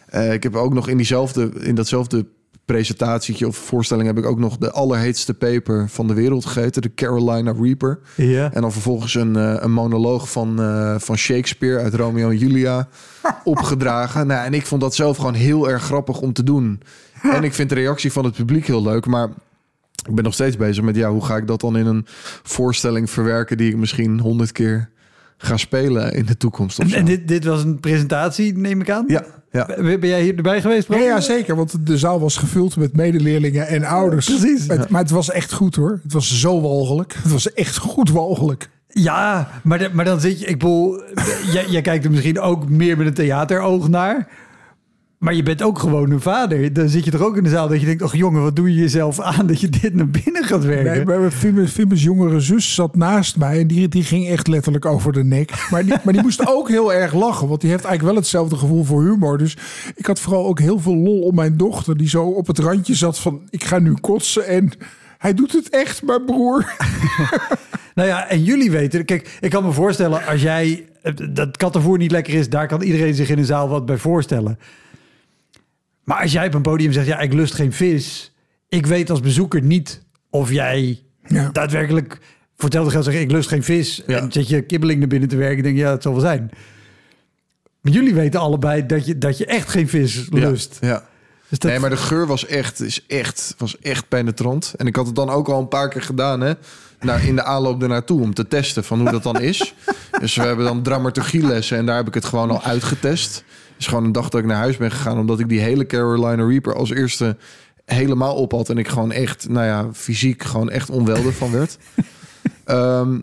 eh, ik heb ook nog in, diezelfde, in datzelfde presentatietje of voorstelling... heb ik ook nog de allerheetste peper van de wereld gegeten. De Carolina Reaper. Ja. En dan vervolgens een, eh, een monoloog van, eh, van Shakespeare uit Romeo en Julia [LAUGHS] opgedragen. Nou, en ik vond dat zelf gewoon heel erg grappig om te doen. En ik vind de reactie van het publiek heel leuk. Maar ik ben nog steeds bezig met ja, hoe ga ik dat dan in een voorstelling verwerken die ik misschien honderd keer ga spelen in de toekomst. Of En, zo. en dit, dit was een presentatie, neem ik aan? Ja, ja. Ben jij hier erbij geweest? Bram? Ja, ja, zeker. Want de zaal was gevuld met medeleerlingen en ouders. precies. Het- Maar het was echt goed hoor. Het was zo walgelijk. Het was echt goed walgelijk. Ja, maar, de- maar dan zit je, ik bedoel, [LAUGHS] jij, jij kijkt er misschien ook meer met een theateroog naar. Maar je bent ook gewoon een vader. Dan zit je toch ook in de zaal dat je denkt, oh jongen, wat doe je jezelf aan dat je dit naar binnen gaat werken? Nee, maar Fimmes, Fimmes jongere zus zat naast mij en die, die ging echt letterlijk over de nek. Maar die, maar die moest ook heel erg lachen, want die heeft eigenlijk wel hetzelfde gevoel voor humor. Dus ik had vooral ook heel veel lol om mijn dochter, die zo op het randje zat van ik ga nu kotsen en hij doet het echt, mijn broer. [LAUGHS] Nou ja, en jullie weten, kijk, ik kan me voorstellen als jij dat kattenvoer niet lekker is, daar kan iedereen zich in een zaal wat bij voorstellen. Maar als jij op een podium zegt, ja, ik lust geen vis, ik weet als bezoeker niet of jij Ja. daadwerkelijk voor hetzelfde geld zegt, ik lust geen vis, Ja. en zet je kibbeling naar binnen te werken, denk je, ja, het zal wel zijn. Maar jullie weten allebei dat je, dat je echt geen vis lust. Ja, ja. Dus dat, Nee, maar de geur was echt, is echt, was echt penetrant. En ik had het dan ook al een paar keer gedaan, hè? Nou, in de aanloop ernaartoe om te testen van hoe dat dan is. [LAUGHS] dus we hebben dan dramaturgielessen en daar heb ik het gewoon al uitgetest. Dus gewoon een dag dat ik naar huis ben gegaan, omdat ik die hele Carolina Reaper als eerste helemaal op had. En ik gewoon echt, nou ja, fysiek gewoon echt onwel van werd. [LAUGHS] Ehm,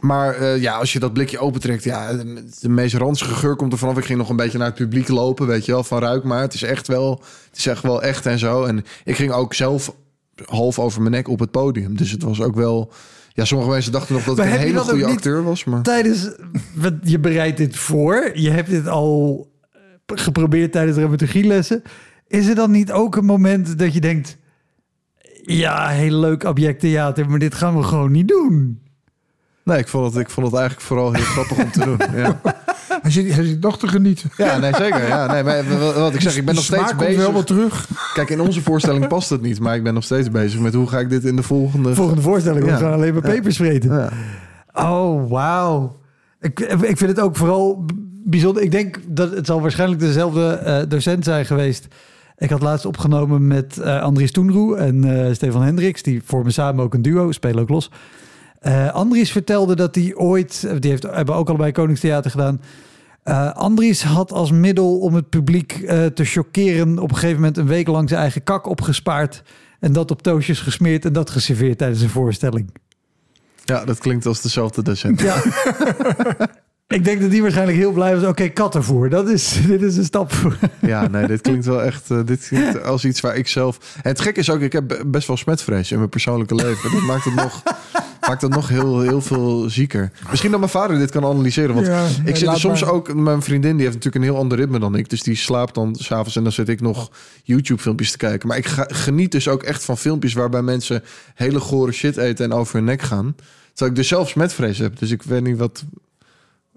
maar eh, ja, als je dat blikje opentrekt, ja, de, de meest ranzige geur komt er vanaf. Ik ging nog een beetje naar het publiek lopen, weet je wel, van ruik maar. Het is echt wel, het is echt wel echt en zo. En ik ging ook zelf half over mijn nek op het podium. Dus het was ook wel, ja, sommige mensen dachten nog dat Maar ik een hele goede acteur was, maar tijdens, je bereidt dit voor, je hebt dit al geprobeerd tijdens dramaturgielessen. Is er dan niet ook een moment dat je denkt, ja, heel leuk objecttheater, maar dit gaan we gewoon niet doen? nee, ik vond het, ik vond het eigenlijk vooral heel grappig om te doen. Ja, [LAUGHS] Hij zit, hij zit nog te genieten. ja nee, zeker. Ja, nee, maar wat- wat ik zeg, ik ben nog steeds komt wel bezig. wat terug. Kijk, in onze voorstelling past het niet, maar ik ben nog steeds bezig met hoe ga ik dit in de volgende. Volgende voorstelling, we gaan alleen maar pepers vreten. Ja. Oh, wauw. Ik, ik vind het ook vooral bijzonder. Ik denk dat het zal waarschijnlijk dezelfde eh, docent zijn geweest. Ik had laatst opgenomen met eh Andries Toenroe en eh, Stefan Hendricks. Die vormen samen ook een duo, spelen ook los. Andries vertelde dat hij ooit... Die heeft, hebben ook allebei Koningstheater gedaan. Andries had als middel om het publiek te chockeren... op een gegeven moment een week lang zijn eigen kak opgespaard... en dat op toastjes gesmeerd en dat geserveerd tijdens een voorstelling. ja, dat klinkt als dezelfde docent. Ja. [LAUGHS] Ik denk dat die waarschijnlijk heel blij was. Oké, kattenvoer. Dat is, [LAUGHS] dit is een stap voor. Ja, nee, dit klinkt wel echt uh, dit klinkt als iets waar ik zelf... En het gek is ook, ik heb best wel smetvrees in mijn persoonlijke leven. Dat maakt het nog, [LAUGHS] maakt het nog heel, heel veel zieker. Misschien dat mijn vader dit kan analyseren. Want ja, ik zit er soms maar. ook... Mijn vriendin die heeft natuurlijk een heel ander ritme dan ik. Dus die slaapt dan s'avonds en dan zit ik nog YouTube-filmpjes te kijken. Maar ik ga, geniet dus ook echt van filmpjes waarbij mensen hele gore shit eten en over hun nek gaan. Terwijl ik dus zelf smetvrees heb. Dus ik weet niet wat,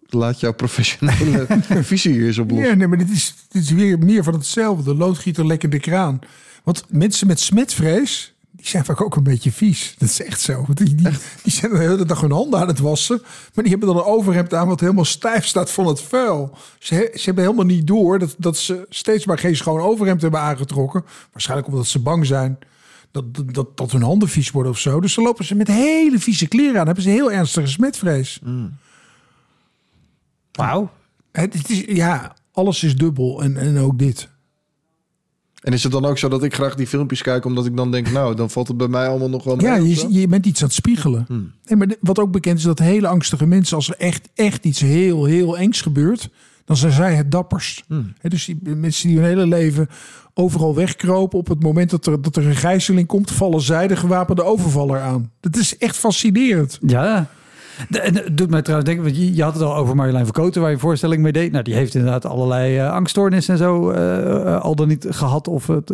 laat jouw professionele [LAUGHS] visie hier eens op los. Ja, nee, maar dit is, dit is weer meer van hetzelfde. Loodgieter lekker de kraan. Want mensen met smetvrees, die zijn vaak ook een beetje vies. Dat is echt zo. Want die, die, die zijn de hele dag hun handen aan het wassen. Maar die hebben dan een overhemd aan wat helemaal stijf staat van het vuil. Ze, ze hebben helemaal niet door dat, dat ze steeds maar geen schoon overhemd hebben aangetrokken. Waarschijnlijk omdat ze bang zijn dat, dat, dat hun handen vies worden of zo. Dus dan lopen ze met hele vieze kleren aan. hebben ze heel ernstige smetvrees. Mm. Wauw. Het, is, ja, alles is dubbel en, en ook dit. En is het dan ook zo dat ik graag die filmpjes kijk, omdat ik dan denk, nou, dan valt het bij mij allemaal nog wel mee? Ja, je, je bent iets aan het spiegelen. Hmm. Nee, maar wat ook bekend is, dat hele angstige mensen, als er echt, echt iets heel, heel engs gebeurt, dan zijn zij het dapperst. Hmm. dus die mensen die hun hele leven overal wegkropen, op het moment dat er, dat er een gijzeling komt, vallen zij de gewapende overvaller aan. Dat is echt fascinerend. Ja, en doet mij trouwens denken, want je, had het al over Marjolein Verkoten, waar je voorstelling mee deed. Nou, die heeft inderdaad allerlei uh, angststoornissen en zo uh, al dan niet gehad of het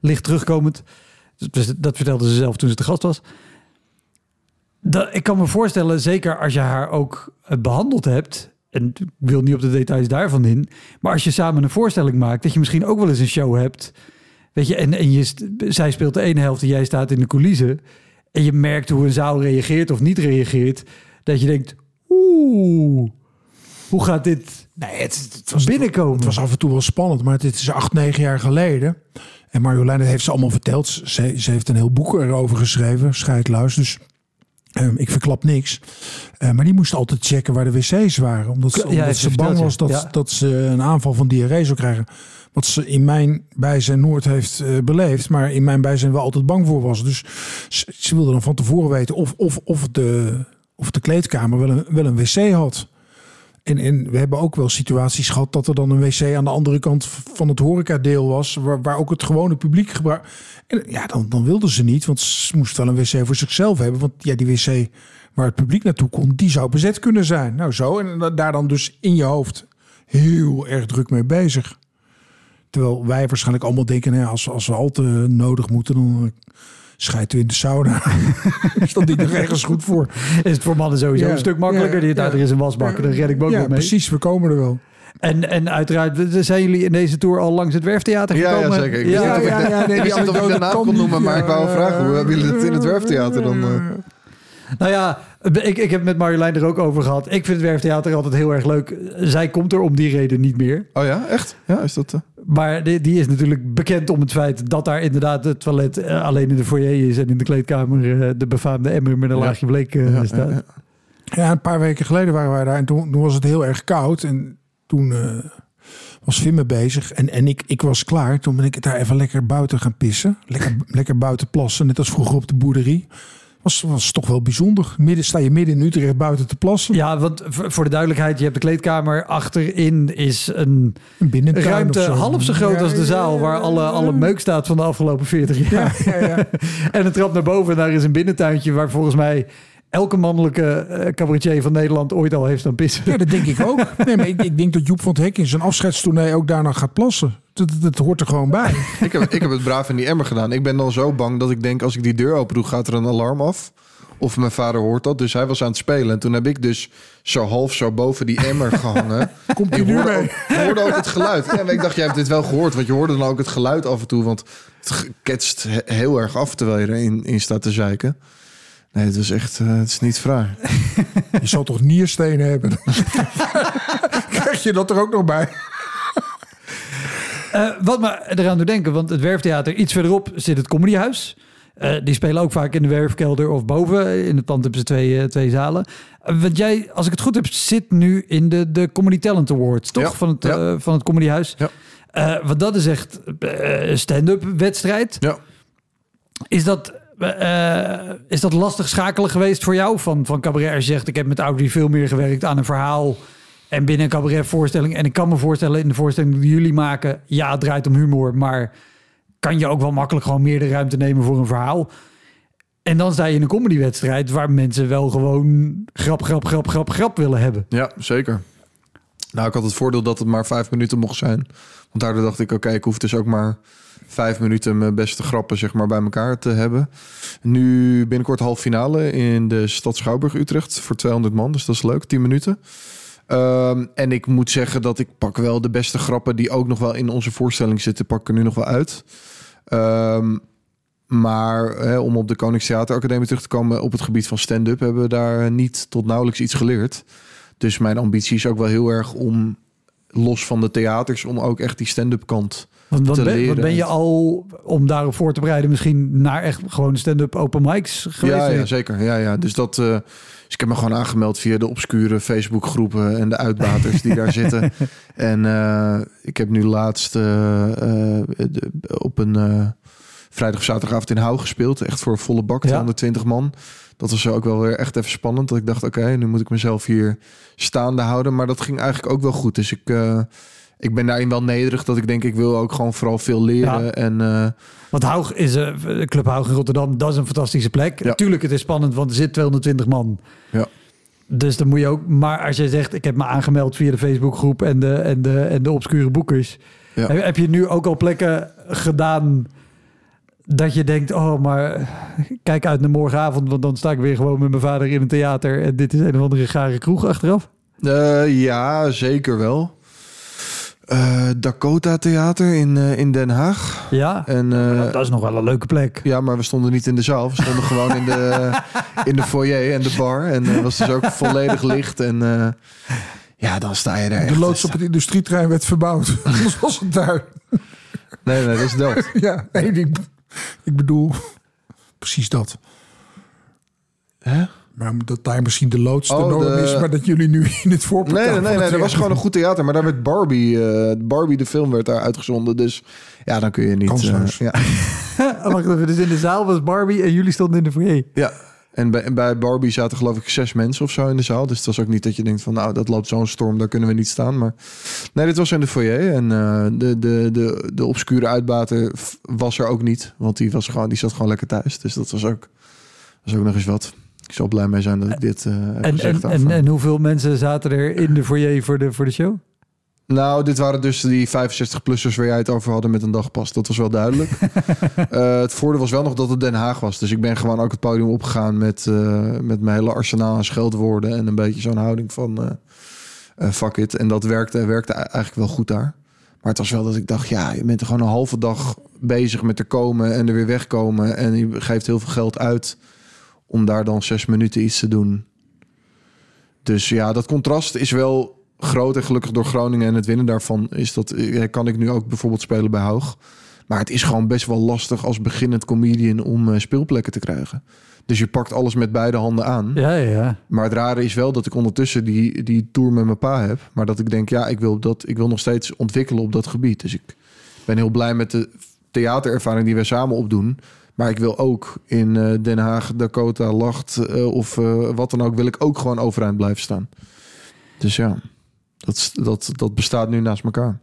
licht terugkomend. Dat vertelde ze zelf toen ze te gast was. Dat, ik kan me voorstellen, zeker als je haar ook behandeld hebt, en ik wil niet op de details daarvan in, maar als je samen een voorstelling maakt, dat je misschien ook wel eens een show hebt. Weet je, en, en je, zij speelt de ene helft en jij staat in de coulissen en je merkt hoe een zaal reageert of niet reageert, dat je denkt, oeh, hoe gaat dit nee, het, het was, binnenkomen? Het was af en toe wel spannend, maar het is acht, negen jaar geleden. En Marjolein, heeft ze allemaal verteld. Ze, ze heeft een heel boek erover geschreven, Scheidluis. Dus um, ik verklap niks. Uh, maar die moest altijd checken waar de wc's waren. Omdat, ze, omdat ze bang was dat, ja. dat ze een aanval van diarree zou krijgen. Wat ze in mijn bijzijn Noord heeft uh, beleefd. Maar in mijn bijzijn wel altijd bang voor was. Dus ze, ze wilde dan van tevoren weten of, of, of, de, of de kleedkamer wel een, wel een wc had. En, en we hebben ook wel situaties gehad dat er dan een wc aan de andere kant van het horecadeel was. Waar, waar ook het gewone publiek gebruikt. En ja, dan, dan wilden ze niet. Want ze moesten wel een wc voor zichzelf hebben. Want ja, die wc waar het publiek naartoe kon, die zou bezet kunnen zijn. Nou zo. En daar dan dus in je hoofd heel erg druk mee bezig. Terwijl wij waarschijnlijk allemaal denken, hè, als, als we al te nodig moeten, dan scheidt u in de sauna. is dat niet ergens goed voor? Is het voor mannen sowieso een stuk makkelijker? Ja, ja. er is een wasbak, dan red ik ook ja, mee. precies, we komen er wel. En, en uiteraard zijn jullie in deze tour al langs het Werftheater gekomen? Ja, zeker. Ik ja, ja, ja, ja, nee, die ik de naam kon noemen, maar ik wou vragen, hoe hebben jullie het in het Werftheater dan... Uh... Nou ja, ik, ik heb met Marjolein er ook over gehad. Ik vind het Werftheater altijd heel erg leuk. Zij komt er om die reden niet meer. Oh ja, echt? Ja, is dat... Uh... Maar die, die, is natuurlijk bekend om het feit dat daar inderdaad het toilet uh, alleen in de foyer is... en in de kleedkamer uh, de befaamde emmer met een laagje bleek ja, staat. Ja, ja, een paar weken geleden waren wij daar en toen, toen was het heel erg koud. En toen was Vimme bezig en, en ik, ik was klaar. Toen ben ik daar even lekker buiten gaan pissen. Lekker, lekker buiten plassen, net als vroeger op de boerderie was, was toch wel bijzonder. Midden, sta je midden in Utrecht buiten te plassen. Ja, want voor de duidelijkheid, je hebt de kleedkamer. Achterin is een, een ruimte half zo groot als de zaal... waar alle, alle meuk staat van de afgelopen 40 jaar. Ja, ja, [LAUGHS] en een trap naar boven en daar is een binnentuintje... waar volgens mij elke mannelijke uh, cabaretier van Nederland ooit al heeft aan pissen. Ja, dat denk ik ook. [LAUGHS] Nee, maar ik, ik denk dat Joep van het Hek in zijn afscheidstournee ook daarna gaat plassen. Dat, dat, hoort er gewoon bij. [LAUGHS] ik, heb, ik heb het braaf in die emmer gedaan. Ik ben dan zo bang dat ik denk als ik die deur open doe, gaat er een alarm af. Of mijn vader hoort dat. Dus hij was aan het spelen. En toen heb ik dus zo half zo boven die emmer [LAUGHS] gehangen. Komt je hoorde, ook, hoorde ook het geluid. Ja, ik dacht, jij hebt dit wel gehoord. Want je hoorde dan ook het geluid af en toe. Want het ketst heel erg af terwijl je erin in staat te zeiken. Nee, het is echt, uh, het is niet fraai. [LAUGHS] je zal toch nierstenen hebben? [LAUGHS] Krijg je dat er ook nog bij? Uh, wat me eraan doet denken, want het Werftheater, iets verderop zit het Comedyhuis. Uh, die spelen ook vaak in de werfkelder of boven. In het pand hebben ze twee, twee zalen. want jij, als ik het goed heb, zit nu in de, de Comedy Talent Awards, toch? Van, het, ja. van het Comedyhuis. Ja. want dat is echt stand-up wedstrijd. Ja. Is dat uh, is dat lastig schakelen geweest voor jou? Van, van cabaret, als je zegt, ik heb met Audrey veel meer gewerkt aan een verhaal En binnen een cabaretvoorstelling, en ik kan me voorstellen in de voorstelling die jullie maken, ja, het draait om humor, maar kan je ook wel makkelijk gewoon meer de ruimte nemen voor een verhaal. En dan sta je in een comedywedstrijd waar mensen wel gewoon grap, grap, grap, grap, grap willen hebben. Ja, zeker. Nou, ik had het voordeel dat het maar vijf minuten mocht zijn. Want daardoor dacht ik, oké, ik hoef dus ook maar vijf minuten mijn beste grappen zeg maar, bij elkaar te hebben. Nu binnenkort half finale in de stad Schouwburg-Utrecht voor 200 man. Dus dat is leuk, 10 minuten. Ehm, en ik moet zeggen dat ik pak wel de beste grappen die ook nog wel in onze voorstelling zitten, pak ik nu nog wel uit. Ehm, maar hè, om op de Koningstheateracademie terug te komen op het gebied van stand-up, hebben we daar niet tot nauwelijks iets geleerd. Dus mijn ambitie is ook wel heel erg om los van de theaters, om ook echt die stand-up kant Want wat te ben, leren. wat ben je al, om daarop voor te bereiden, misschien naar echt gewoon stand-up open mics geweest? Ja, ja, zeker. Ja, ja. Dus dat. eh, dus ik heb me gewoon aangemeld via de obscure Facebookgroepen en de uitbaters die daar zitten. [LAUGHS] En eh, ik heb nu laatst eh, op een vrijdag of zaterdagavond in Hou gespeeld. Echt voor een volle bak, Ja. 220 man. Dat was ook wel weer echt even spannend. Dat ik dacht, oké, nu moet ik mezelf hier staande houden. Maar dat ging eigenlijk ook wel goed. Dus ik, eh, ik ben daarin wel nederig dat ik denk, ik wil ook gewoon vooral veel leren. Ja. En eh, Want Haug is een Club Haug in Rotterdam, dat is een fantastische plek. Ja. Natuurlijk, het is spannend, want er zit 220 man. Ja. Dus dan moet je ook. Maar als je zegt, ik heb me aangemeld via de Facebookgroep en de, en de, en de obscure boekers. Ja. Heb je nu ook al plekken gedaan dat je denkt, oh, maar kijk uit naar morgenavond, want dan sta ik weer gewoon met mijn vader in een theater en dit is een of andere gare kroeg achteraf? Eh, ja, zeker wel. Eh, Dakota Theater in, eh, in Den Haag. Ja, En, eh, dat is nog wel een leuke plek. ja, maar we stonden niet in de zaal. We stonden gewoon in de, in de foyer en de bar. En het was dus ook volledig licht. En eh, ja, dan sta je daar De loods op het industrietrein werd verbouwd. [LAUGHS] Anders was het daar. Nee, nee, dat is Delft. Ja, nee, ik, ik bedoel [LAUGHS] precies dat. Hè? Maar dat daar misschien de loods de Oh, norm de- is, maar dat jullie nu in het voorportaal... Nee, nee, nee, nee, dat was gewoon een goed theater. Maar daar werd Barbie, eh, Barbie de film werd daar uitgezonden. Dus ja, dan kun je niet... eh, Kansloos. ja. [LAUGHS] Wacht even, dus in de zaal was Barbie en jullie stonden in de foyer. Ja, en bij, bij Barbie zaten geloof ik zes mensen of zo in de zaal. Dus het was ook niet dat je denkt van nou, dat loopt zo'n storm, daar kunnen we niet staan. Maar nee, dit was in de foyer. En eh, de, de, de, de obscure uitbater was er ook niet. Want die, was gewoon, die zat gewoon lekker thuis. Dus dat was ook, was ook nog eens wat. Ik zal blij mee zijn dat ik dit eh heb En, gezegd. en, en, en hoeveel mensen zaten er in de foyer voor de, voor de show? Nou, dit waren dus die 65-plussers waar jij het over hadden met een dagpas. Dat was wel duidelijk. [LAUGHS] Eh, het voordeel was wel nog dat het Den Haag was. Dus ik ben gewoon ook het podium opgegaan met, eh, met mijn hele arsenaal aan scheldwoorden. En een beetje zo'n houding van eh fuck it. En dat werkte, werkte eigenlijk wel goed daar. Maar het was wel dat ik dacht, ja, je bent er gewoon een halve dag bezig met er komen en er weer wegkomen. En je geeft heel veel geld uit om daar dan zes minuten iets te doen. Dus ja, dat contrast is wel groot. En gelukkig door Groningen en het winnen daarvan is dat, eh, kan ik nu ook bijvoorbeeld spelen bij Hoog. Maar het is gewoon best wel lastig als beginnend comedian om eh, speelplekken te krijgen. Dus je pakt alles met beide handen aan. Ja, ja. Maar het rare is wel dat ik ondertussen die, die tour met mijn pa heb. Maar dat ik denk, ja, ik wil, dat, ik wil nog steeds ontwikkelen op dat gebied. Dus ik ben heel blij met de theaterervaring die we samen opdoen. Maar ik wil ook in eh, Den Haag, Dakota, Lacht of wat dan ook... wil ik ook gewoon overeind blijven staan. Dus ja, dat, dat, dat bestaat nu naast elkaar.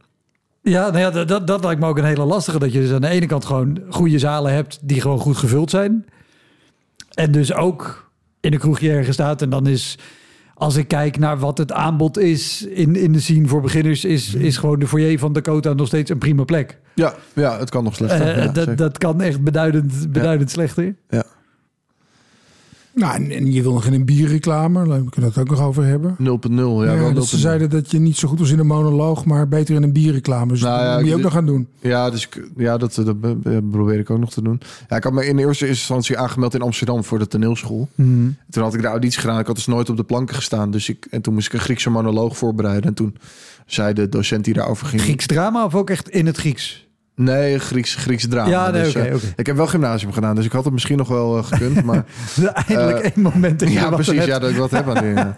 Ja, nou ja, dat, dat, lijkt me ook een hele lastige. Dat je dus aan de ene kant gewoon goede zalen hebt die gewoon goed gevuld zijn. En dus ook in een kroegje ergens staat. En dan is, als ik kijk naar wat het aanbod is in, in de scene voor beginners, is, is gewoon de foyer van Dakota nog steeds een prima plek. Ja, ja het kan nog slechter. Ja, dat, zeker. dat kan echt beduidend, beduidend slechter. ja. Nou, en, en je wil nog in een bierreclame. Daar kunnen we het ook nog over hebben. 0.0. Ja, Ja, wel dat ze 0.0. zeiden dat je niet zo goed was in een monoloog, maar beter in een bierreclame. Dus Nou dat ja, moet je ook nog gaan doen. Ja, dus ja dat, dat eh, probeer ik ook nog te doen. Ja, ik had me in eerste instantie aangemeld in Amsterdam voor de toneelschool. Toen had ik de auditie gedaan. Ik had dus nooit op de planken gestaan. Dus ik, en toen moest ik een Griekse monoloog voorbereiden. En toen zei de docent die daarover ging... Grieks drama of ook echt in het Grieks? Nee, Grieks, Grieks drama. Ja, nee, Dus, eh. Ik heb wel gymnasium gedaan, dus ik had het misschien nog wel eh, gekund. Maar [LAUGHS] Eindelijk Eh, één moment dat je ja, precies. hebt. Ja, dat ik wat heb aan dingen.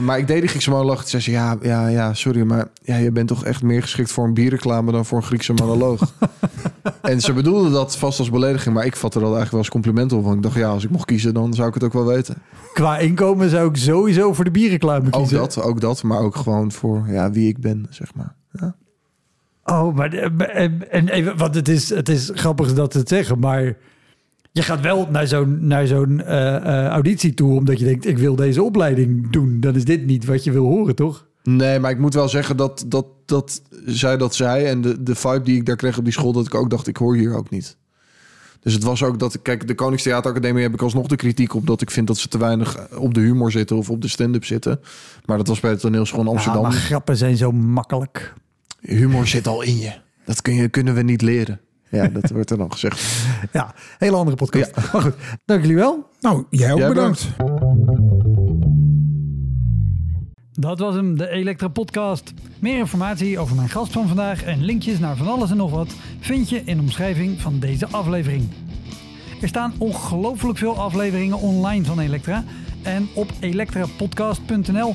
[LAUGHS] Maar ik deed die Griekse monoloog. Toen zei ze, ja, ja, ja, sorry, maar ja, je bent toch echt meer geschikt voor een bierreclame dan voor een Griekse monoloog. [LAUGHS] en ze bedoelde dat vast als belediging, maar ik vatte dat eigenlijk wel als compliment op. Want ik dacht, ja, als ik mocht kiezen, dan zou ik het ook wel weten. Qua inkomen zou ik sowieso voor de bierreclame Ook kiezen. dat, ook dat, maar ook gewoon voor ja, wie ik ben, zeg maar. Ja. Oh, maar de- en, en even, want het is, het is grappig dat het zeggen, maar je gaat wel naar zo'n naar zo'n eh, eh, auditie toe omdat je denkt, ik wil deze opleiding doen. Dan is dit niet wat je wil horen, toch? Nee, maar ik moet wel zeggen dat, dat, dat zij dat zei en de, de vibe die ik daar kreeg op die school, dat ik ook dacht, ik hoor hier ook niet. Dus het was ook dat, kijk, de Koningstheateracademie heb ik alsnog de kritiek op dat ik vind dat ze te weinig op de humor zitten of op de stand-up zitten. Maar dat was bij de toneelschool in Ja, Amsterdam. maar grappen zijn zo makkelijk. Humor zit al in je. Dat kun je, kunnen we niet leren. Ja, dat [LAUGHS] wordt er dan gezegd. Ja, hele andere podcast. Maar goed, dank jullie wel. Nou, jij ook Jij bedankt. Dat was hem, de Elektra Podcast. Meer informatie over mijn gast van vandaag en linkjes naar van alles en nog wat vind je in de omschrijving van deze aflevering. Er staan ongelooflijk veel afleveringen online van Elektra. En op elektrapodcast.nl